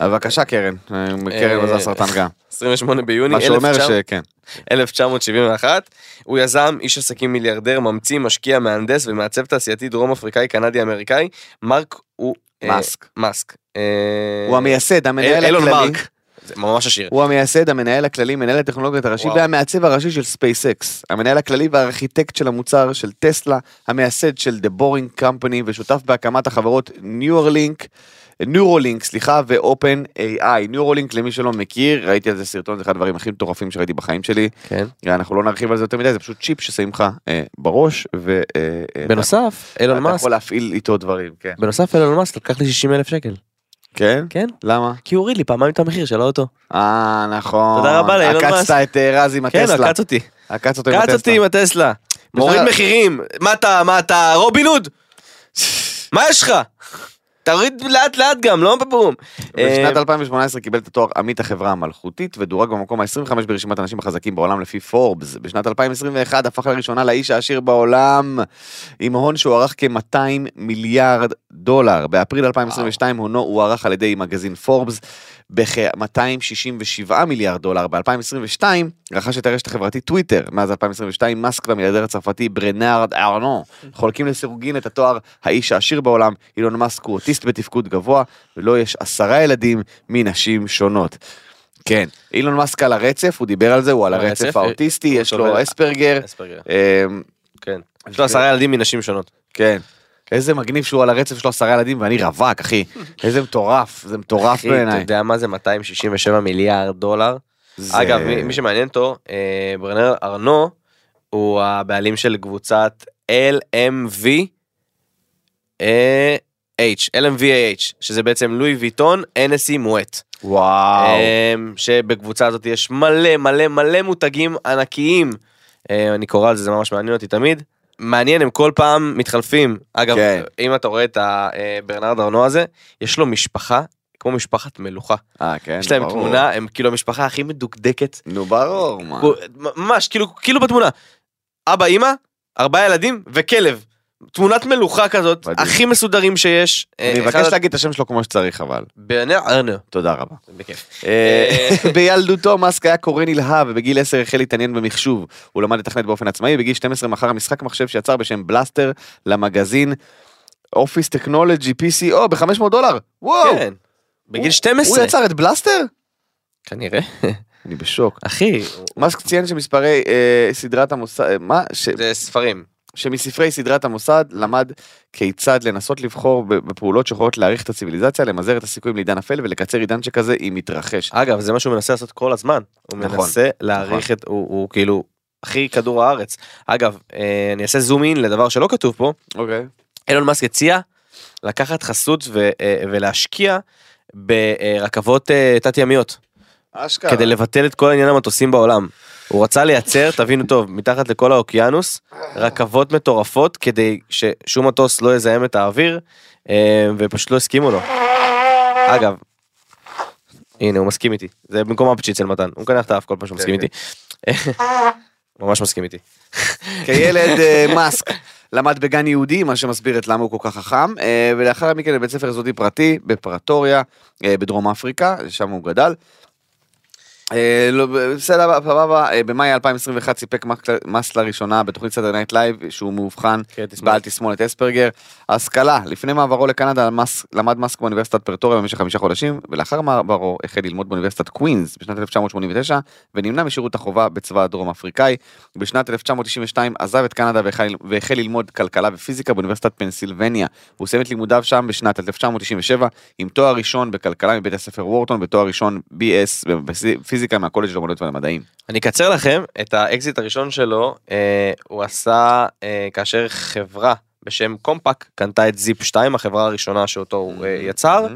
בבקשה קרן, אה, קרן אה, מזל סרטן גם. 28 ביוני מה שאומר 1900 שכן. 1971, הוא יזם, איש עסקים מיליארדר, ממציא, משקיע, מהנדס ומעצב תעשייתי דרום אפריקאי, קנדי, אמריקאי. מרק הוא... אה, מאסק. מאסק. אה, הוא המייסד, המנהל אילון הכללי. זה ממש עשיר. הוא המייסד, המנהל הכללי, מנהל הטכנולוגיות הראשי וואו. והמעצב הראשי של ספייסקס. המנהל הכללי והארכיטקט של המוצר של טסלה, המייסד של The Boring Company ושותף בהקמת החברות Neuralink, Neuralink, סליחה, ו-Open AI. Neuralink למי שלא מכיר, ראיתי על זה סרטון, זה אחד הדברים הכי מטורפים שראיתי בחיים שלי. כן. אנחנו לא נרחיב על זה יותר מדי, זה פשוט צ'יפ ששמים לך אה, בראש, ו... אה, אה, בנוסף, אילון אתה מאסק, יכול להפעיל איתו דברים, כן. בנוסף אילון מאסק לקח לי 60 אלף שקל. כן? כן. למה? כי הוא הוריד לי פעמיים את המחיר של האוטו. אה, נכון. תודה רבה לאילון עקצת מאסק. את אה, רז עם כן, הטסלה. עקץ אותי. עקץ אותו עם עקץ אותי הטסלה. עם הטסלה. מוריד מחירים. מה אתה, מה אתה, רובין הוד? מה יש לך? תוריד לאט לאט גם, לא בבום. בשנת אה, 2018 קיבל את התואר עמית החברה המלכותית ודורג במקום ה-25 ברשימת האנשים החזקים בעולם לפי פורבס. בשנת 2021 הפך לראשונה לאיש העשיר בעולם עם הון שהוערך כ-200 מיליארד דולר. באפריל 2022 הונו הוערך על ידי מגזין פורבס בכ-267 מיליארד דולר. ב-2022 רכש את הרשת החברתית טוויטר. מאז 2022 מאסק והמיליארדר הצרפתי ברנארד ארנו חולקים לסירוגין את התואר האיש העשיר בעולם. אילון מאסק הוא אוטיסט בתפקוד גבוה ולו יש עשרה ילדים מנשים שונות. כן, אילון מאסק על הרצף, הוא דיבר על זה, הוא על הרצף הרצף, האוטיסטי, יש לו. אספרגר. אמ, כן. יש לו עשרה ילדים מנשים שונות. כן. איזה מגניב שהוא על הרצף שלו עשרה ילדים ואני רווק אחי איזה מטורף זה מטורף אחי, אתה בעיניי. יודע מה זה 267 מיליארד דולר? זה- אגב, מי מי שמעניין אותו, אה, ברנר ארנו הוא הבעלים של קבוצת LMV אה, H, LMVAH, שזה בעצם לואי ויטון, NSE מואט. וואו. אמ, שבקבוצה הזאת יש מלא מלא מלא מותגים ענקיים. אה, אני קורא על זה, זה ממש מעניין אותי תמיד. מעניין, הם כל פעם מתחלפים. אגב, כן. אם אתה רואה את הברנרד ארנו הזה, יש לו משפחה כמו משפחת מלוכה. אה, כן, יש להם ברור. תמונה, הם כאילו המשפחה הכי מדוקדקת. נו, ברור, מה. ממש, כאילו, כאילו בתמונה. אבא, אימא, ארבעה ילדים וכלב. תמונת מלוכה כזאת, מדהים. הכי מסודרים שיש. אני אה, מבקש אחד- להגיד את השם שלו כמו שצריך, אבל. ברנרד ארנו. תודה רבה. בכיף. אה, בילדותו מאסק היה קורא נלהב ובגיל 10 החל להתעניין במחשוב. הוא למד לתכנת באופן עצמאי, בגיל 12 מכר משחק מחשב שיצר בשם בלאסטר למגזין Office Technology PCO ב-500 דולר. וואו! כן. בגיל הוא- 12. הוא יצר את בלאסטר? כנראה. אני בשוק. אחי, מאסק ציין שמספרי אה, סדרת המוסד, אה, מה? זה ספרים. שמספרי סדרת המוסד למד כיצד לנסות לבחור בפעולות שיכולות להעריך את הציוויליזציה, למזער את הסיכויים לעידן אפל ולקצר עידן שכזה אם יתרחש. אגב, זה מה שהוא מנסה לעשות כל הזמן. הוא נכון, מנסה להעריך את, הוא הוא כאילו הכי כדור הארץ. אגב, אה, אני אעשה זום אין לדבר שלא כתוב פה. אוקיי. אילון מאסק הציע לקחת חסות ו- אה, ולהשקיע ברכבות אה, תת-ימיות. אשכרה. כדי לבטל את כל עניין המטוסים בעולם. הוא רצה לייצר, תבינו טוב, מתחת לכל האוקיינוס, רכבות מטורפות כדי ששום מטוס לא יזהם את האוויר, אה, ופשוט לא הסכימו לו. אגב, הנה הוא מסכים איתי, זה במקום אפצ'י אצל מתן, הוא מקנח את האף כל פעם שהוא מסכים כן, איתי. ממש מסכים איתי. כילד אה, מאסק למד בגן יהודי, מה שמסביר את למה הוא כל כך חכם, אה, ולאחר מכן בבית ספר יסודי פרטי בפרטוריה בדרום אפריקה, שם הוא גדל. אה, לא, בסדר, סבבה, אה, במאי 2021 סיפק מאסק לראשונה בתוכנית Saturday Night Live, שהוא מאובחן כן. בעל תסמונת אספרגר. השכלה, לפני מעברו לקנדה למד מאסק באוניברסיטת פרטוריה במשך חמישה חודשים, ולאחר מעברו החל ללמוד באוניברסיטת קווינס בשנת 1989, ונמנע משירות החובה בצבא הדרום אפריקאי. בשנת 1992 עזב את קנדה והחל, והחל ללמוד כלכלה ופיזיקה באוניברסיטת פנסילבניה. הוא סיים את לימודיו שם בשנת 1997 עם תואר ראשון בכלכלה מבית הספר וורטון ותואר ראשון BS בפיזיקה מהקולג' לאמנות ולמדעים. אני אקצר לכם את האקזיט הראשון שלו, אה, הוא עשה אה, כאשר חברה בשם קומפק קנתה את Zip 2, החברה הראשונה שאותו הוא אה, יצר.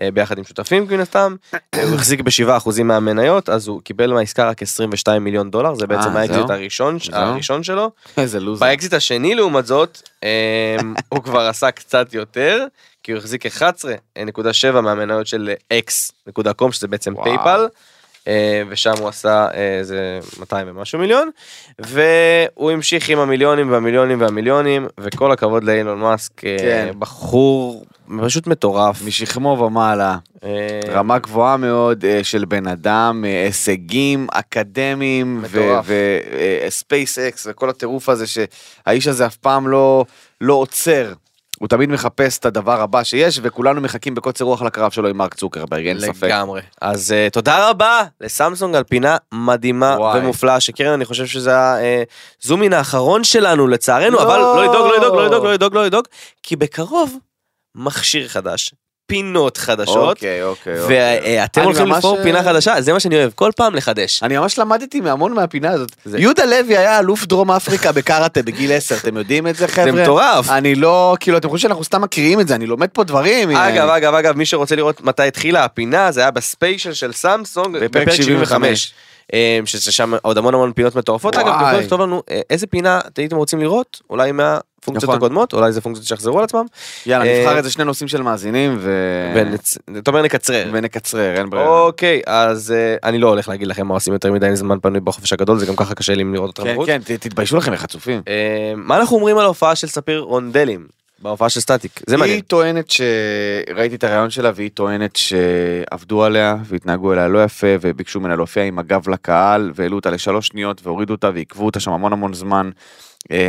אה, ביחד עם שותפים מן הסתם, אה, הוא החזיק ב-7% מהמניות, אז הוא קיבל מהעסקה רק 22 מיליון דולר, זה בעצם אה, האקזיט? הראשון? הראשון שלו. איזה לוזר. באקזיט השני לעומת זאת, אה, הוא כבר עשה קצת יותר, כי הוא החזיק 11.7 מהמניות של x.com, שזה בעצם. PayPal. אה, ושם הוא עשה אה, איזה 200 ומשהו מיליון והוא המשיך עם המיליונים והמיליונים והמיליונים וכל הכבוד לאילון מאסק אה, כן. בחור פשוט מטורף משכמו ומעלה. רמה גבוהה מאוד של בן אדם, הישגים אקדמיים. ו SpaceX וכל הטירוף הזה שהאיש הזה אף פעם לא, לא עוצר. הוא תמיד מחפש את הדבר הבא שיש וכולנו מחכים בקוצר רוח לקרב שלו עם מרק צוקרברג, אין ספק. לגמרי. אז uh, תודה רבה לסמסונג על פינה מדהימה וואי. ומופלאה שקרן אני חושב שזה ה zoom in האחרון שלנו לצערנו לא. אבל לא לדאוג לא לדאוג לא לדאוג לא לדאוג לא לדאוג כי בקרוב מכשיר חדש פינות חדשות אוקיי, אוקיי, אוקיי. ואתם הולכים לבחור אה, פינה חדשה זה מה שאני אוהב כל פעם לחדש. אני ממש למדתי מהמון מהפינה הזאת. יהודה לוי היה אלוף דרום אפריקה בקראטה בגיל 10, אתם יודעים את זה חבר'ה? זה מטורף. אני לא, כאילו, אתם חושבים שאנחנו סתם מקריאים את זה, אני לומד פה דברים. אגב אגב אגב מי שרוצה לראות מתי התחילה הפינה זה היה בספיישל של סמסונג בפרק בפרק 75. 75. אה, שזה שם עוד המון המון פינות מטורפות אגב. יכולים לכתוב לנו אה, איזה פינה אתם הייתם רוצים לראות אולי מהפונקציות נכון. הקודמות אולי זה פונקציות שיחזרו על עצמם יאללה, אה, נבחר איזה שני נושאים של מאזינים ו... ואתה אומר נקצרר. ונקצרר, אין ברירה. אוקיי אז אה, אני לא הולך להגיד לכם מה עושים יותר מדי זמן פנוי בחופש הגדול זה גם ככה קשה לי לראות אותם כן, בחוץ. כן, ת- תתביישו לכם, חצופים. אה, מה אנחנו אומרים על ההופעה של ספיר רונדלים בהופעה של סטטיק זה מעניין. היא טוענת ש... ראיתי את הרעיון שלה והיא טוענת שעבדו עליה והתנהגו אליה לא יפה וביקשו ממנה להופיע עם הגב לקהל והעלו אותה לשלוש שניות והורידו אותה ועיכבו אותה שם המון המון זמן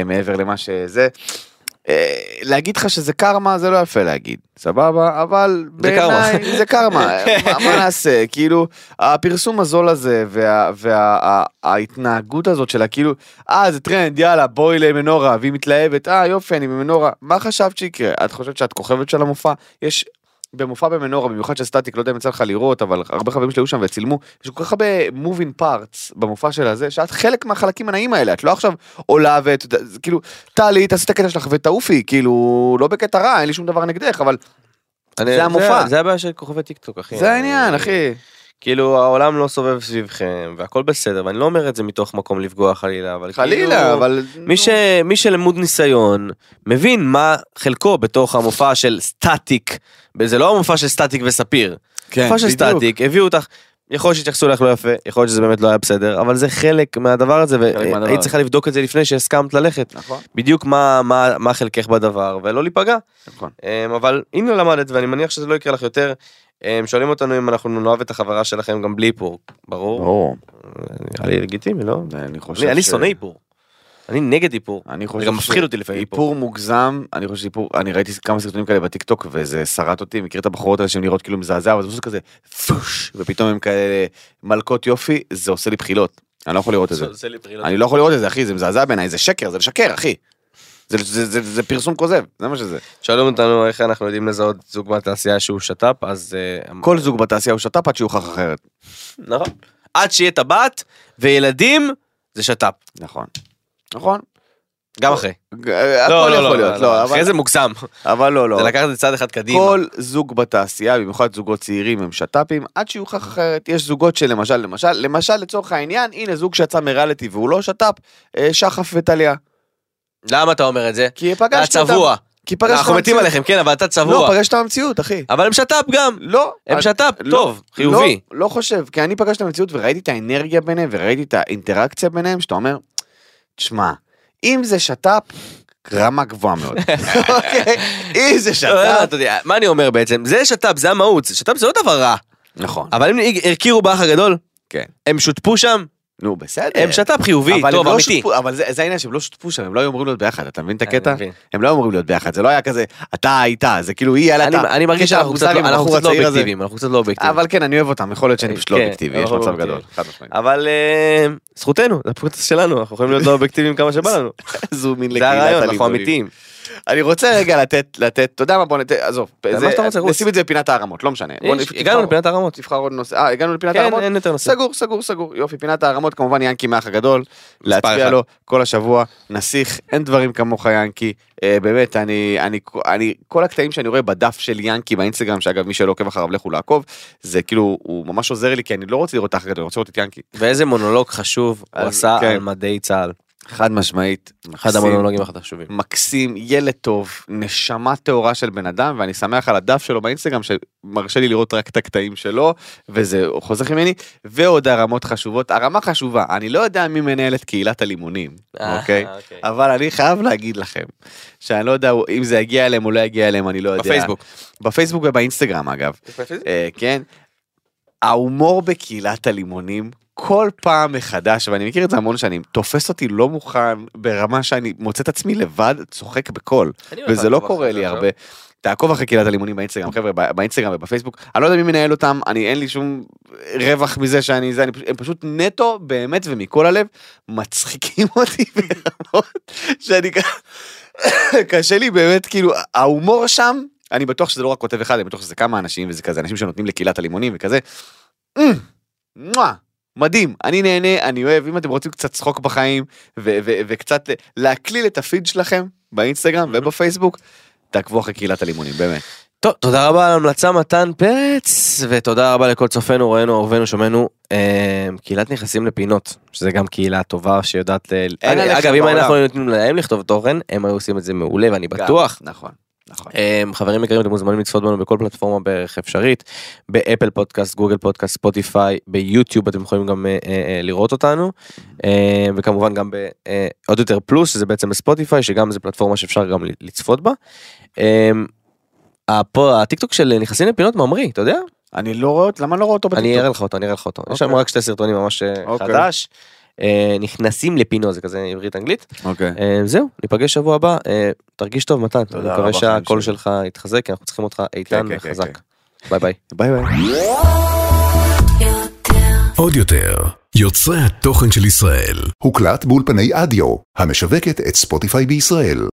מעבר למה שזה. אה, להגיד לך שזה קרמה זה לא יפה להגיד סבבה אבל. בעיניי זה קרמה מה, מה נעשה כאילו הפרסום הזול הזה וההתנהגות הזאת שלה כאילו אה זה טרנד יאללה בואי למנורה והיא מתלהבת אה יופי אני במנורה מה חשבת שיקרה את חושבת שאת כוכבת של המופע יש. במופע במנורה במיוחד של סטטיק לא יודע אם יצא לך לראות אבל הרבה חברים שלי היו שם וצילמו יש כל כך הרבה moving parts במופע של הזה שאת חלק מהחלקים הנעים האלה את לא עכשיו עולה ואת זה כאילו טלי תעשי את הקטע שלך ותעופי כאילו לא בקטע רע אין לי שום דבר נגדך אבל אני- זה המופע. זה הבעיה של כוכבי טיק טוק אחי. זה העניין אחי. כאילו העולם לא סובב סביבכם והכל בסדר ואני לא אומר את זה מתוך מקום לפגוע חלילה אבל חלילה, כאילו, אבל... מי, ש... מי שלמוד ניסיון מבין מה חלקו בתוך המופע של סטטיק זה לא המופע של סטטיק וספיר. כן, מופע של בדיוק. סטטיק הביאו אותך. יכול להיות שהתייחסו לך לא יפה, יכול להיות שזה באמת לא היה בסדר, אבל זה חלק מהדבר הזה, והיית. צריכה לבדוק את זה לפני שהסכמת ללכת. נכון, בדיוק מה, מה, מה חלקך בדבר, ולא להיפגע. נכון. אמ, אבל הנה למדת, ואני מניח שזה לא יקרה לך יותר. אמ, שואלים אותנו אם אנחנו נאהב את החברה שלכם גם בלי איפור. ברור. ברור. נראה לי לגיטימי, לא? אני חושב אני, אני ש- שונא איפור. אני נגד איפור. אני זה חושב גם מפחיד אותי לפעמים איפור. איפור מוגזם, אני חושב שאיפור, אני ראיתי כמה סרטונים כאלה בטיקטוק וזה שרט אותי, מכיר את הבחורות האלה שהן נראות כאילו מזעזע, אבל זה פשוט כזה פוש, ופתאום הם כאלה מלכות יופי, זה עושה לי בחילות. אני לא יכול לראות את זה. עושה לי פרילות. אני לא יכול לראות את זה אחי, זה מזעזע בעיניי, זה שקר, זה לשקר אחי. זה, זה, זה, זה פרסום כוזב, זה מה שזה. שואלים אותנו איך אנחנו יודעים לזהות זוג בתעשייה שהוא שת"פ, אז... אה, כל זוג בתעשייה הוא שת"פ עד שיוכח אחרת. נכון. עד שיהיה טבעת וילדים זה שת"פ. נכון. נכון. גם אחרי. לא, לא, לא, להיות, לא, לא, אחרי זה מוגזם. אבל לא, לא. זה לקחת את זה צעד אחד קדימה. כל זוג בתעשייה, במיוחד זוגות צעירים הם שת"פים, עד שיוכח אחרת. יש זוגות שלמשל, למשל, למשל לצורך העניין, הנה זוג שיצא מריאליטי והוא לא שת"פ, אה, שחף וטליה. למה אתה אומר את זה? כי אתה פגשתי אותם. צבוע. כי פגשת אנחנו מתים עליכם, כן, אבל אתה לא, צבוע. פגשת במציאות, אחי. אבל הם שת"פ גם. לא. הם שת"פ, לא, טוב, חיובי. לא, לא חושב, כי אני פגשתי במציאות וראיתי את האנרגיה ביניהם וראיתי את האינטראקציה ביניהם, שאתה אומר, תשמע, אם זה שת"פ, רמה גבוהה מאוד. אוקיי? אם זה שת"פ, מה אני אומר בעצם? זה שת"פ, זה המהות. שת"פ זה לא דבר רע. נכון, אבל הם הכירו באח הגדול, כן. הם שותפו שם, נו, בסדר. הם שת"פ חיובי, אבל טוב, לא אמיתי. אבל זה, זה העניין שהם לא שותפו שם, הם לא היו אמורים להיות ביחד, אתה מבין את אני הקטע? הם לא היו אמורים להיות ביחד, זה לא היה כזה, אתה איתה, זה כאילו היא עלתה. אני אני מרגיש שאנחנו קצת לא- לא אובייקטיביים, אנחנו קצת לא אובייקטיביים. אבל כן, אני אוהב אותם, יכול להיות שאני פשוט לא כן, אובייקטיבי, יש מצב אובייקטיביים. גדול. אבל אה, זכותנו, זה הפודקאסט שלנו, אנחנו יכולים להיות לא אובייקטיביים כמה שבא לנו. זה הרעיון, אנחנו. אמיתיים. אני רוצה רגע לתת, לתת, אתה יודע מה, בוא נת... עזוב, זה-. נשים את זה בפינת הערמות, לא משנה. הגענו לפינת הרמות. תבחר עוד נושא, אה, הגענו לפינת כן, הערמות? אין יותר נושא. סגור, סגור, סגור, יופי, פינת הערמות, כמובן ינקי מהאח הגדול, להצביע. לו כל השבוע, נסיך, אין דברים כמוך ינקי, אה, באמת, אני, אני, אני, כל הקטעים שאני רואה בדף של ינקי באינסטגרם, שאגב, מי שלא עוקב אחריו, לכו לעקוב, זה כאילו, הוא ממש עוזר לי, כי אני לא רוצה לראות את האח הגדול, אני רוצה לראות את ינקי. ואיזה מונולוג חשוב הוא עשה כן. על מדי צה"ל. חד משמעית, אחד. המונולוגים החשובים. מקסים, ילד טוב, נשמה טהורה של בן אדם, ואני שמח על הדף שלו באינסטגרם שמרשה לי לראות רק את הקטעים שלו, וזה חוזר ממני, ועוד הרמות חשובות, הרמה חשובה, אני לא יודע מי מנהל את קהילת הלימונים, אה, אוקיי? אוקיי. אבל אני חייב להגיד לכם, שאני לא יודע אם זה יגיע אליהם או לא יגיע אליהם, אני לא יודע. בפייסבוק. בפייסבוק ובאינסטגרם אגב, אה, כן. ההומור בקהילת הלימונים כל פעם מחדש, ואני מכיר את זה המון שנים, תופס אותי לא מוכן ברמה שאני מוצא את עצמי לבד צוחק בקול, הולך וזה לא קורה לי הרבה. תעקוב אחרי קהילת הלימונים באינסטגרם, חבר'ה, באינסטגרם ובפייסבוק, אני לא יודע מי מנהל אותם, אני אין לי שום רווח מזה שאני זה, אני, הם פשוט נטו, באמת ומכל הלב, מצחיקים אותי ברמות שאני קשה לי באמת, כאילו, ההומור שם, אני בטוח שזה לא רק כותב אחד, אני בטוח שזה כמה אנשים, וזה כזה אנשים שנותנים לקהילת הלימונים וכזה. "אמ, מואה, מדהים, אני נהנה, אני אוהב, אם אתם רוצים קצת צחוק בחיים, ו- ו- וקצת להקליל את הפיד שלכם באינסטגרם ובפייסבוק, תעקבו אחרי קהילת הלימונים, באמת. טוב, תודה רבה על ההמלצה מתן פרץ, ותודה רבה לכל צופינו, ראינו, אהובינו, שומענו. אה, קהילת נכנסים לפינות, שזה גם קהילה טובה שיודעת... אגב, אם. אנחנו היינו נותנים להם לכתוב תוכן, הם היו עושים את זה מעולה, ואני בטוח. נכון, נכון. אמ, חברים יקרים אתם מוזמנים לצפות בנו בכל פלטפורמה בערך אפשרית ב Apple Podcast Google Podcast Spotify ביוטיוב אתם יכולים גם אה, אה, לראות אותנו אה, וכמובן גם בעוד יותר פלוס שזה בעצם בספוטיפיי שגם זה פלטפורמה שאפשר גם לצפות בה. אמ, הפה הטיק טוק של נכנסים לפינות ממריא אתה יודע אני לא רואה, למה לא רואה אותו אני בטיקטוק? אראה לך אותו אני אראה לך אותו יש שם אוקיי. רק שתי סרטונים ממש אה, אוקיי. חדש. אה, נכנסים לפינות זה כזה עברית אנגלית אוקיי. אה, זהו ניפגש שבוע הבא אה, תרגיש טוב מתן תודה אני מקווה שהקול. שלך יתחזק כי אנחנו צריכים אותך איתן כן, כן, וחזק כן. ביי ביי. ביי ביי. עוד יותר, יוצרי התוכן של ישראל. הוקלט באולפני אדיו, המשווקת את ספוטיפיי בישראל.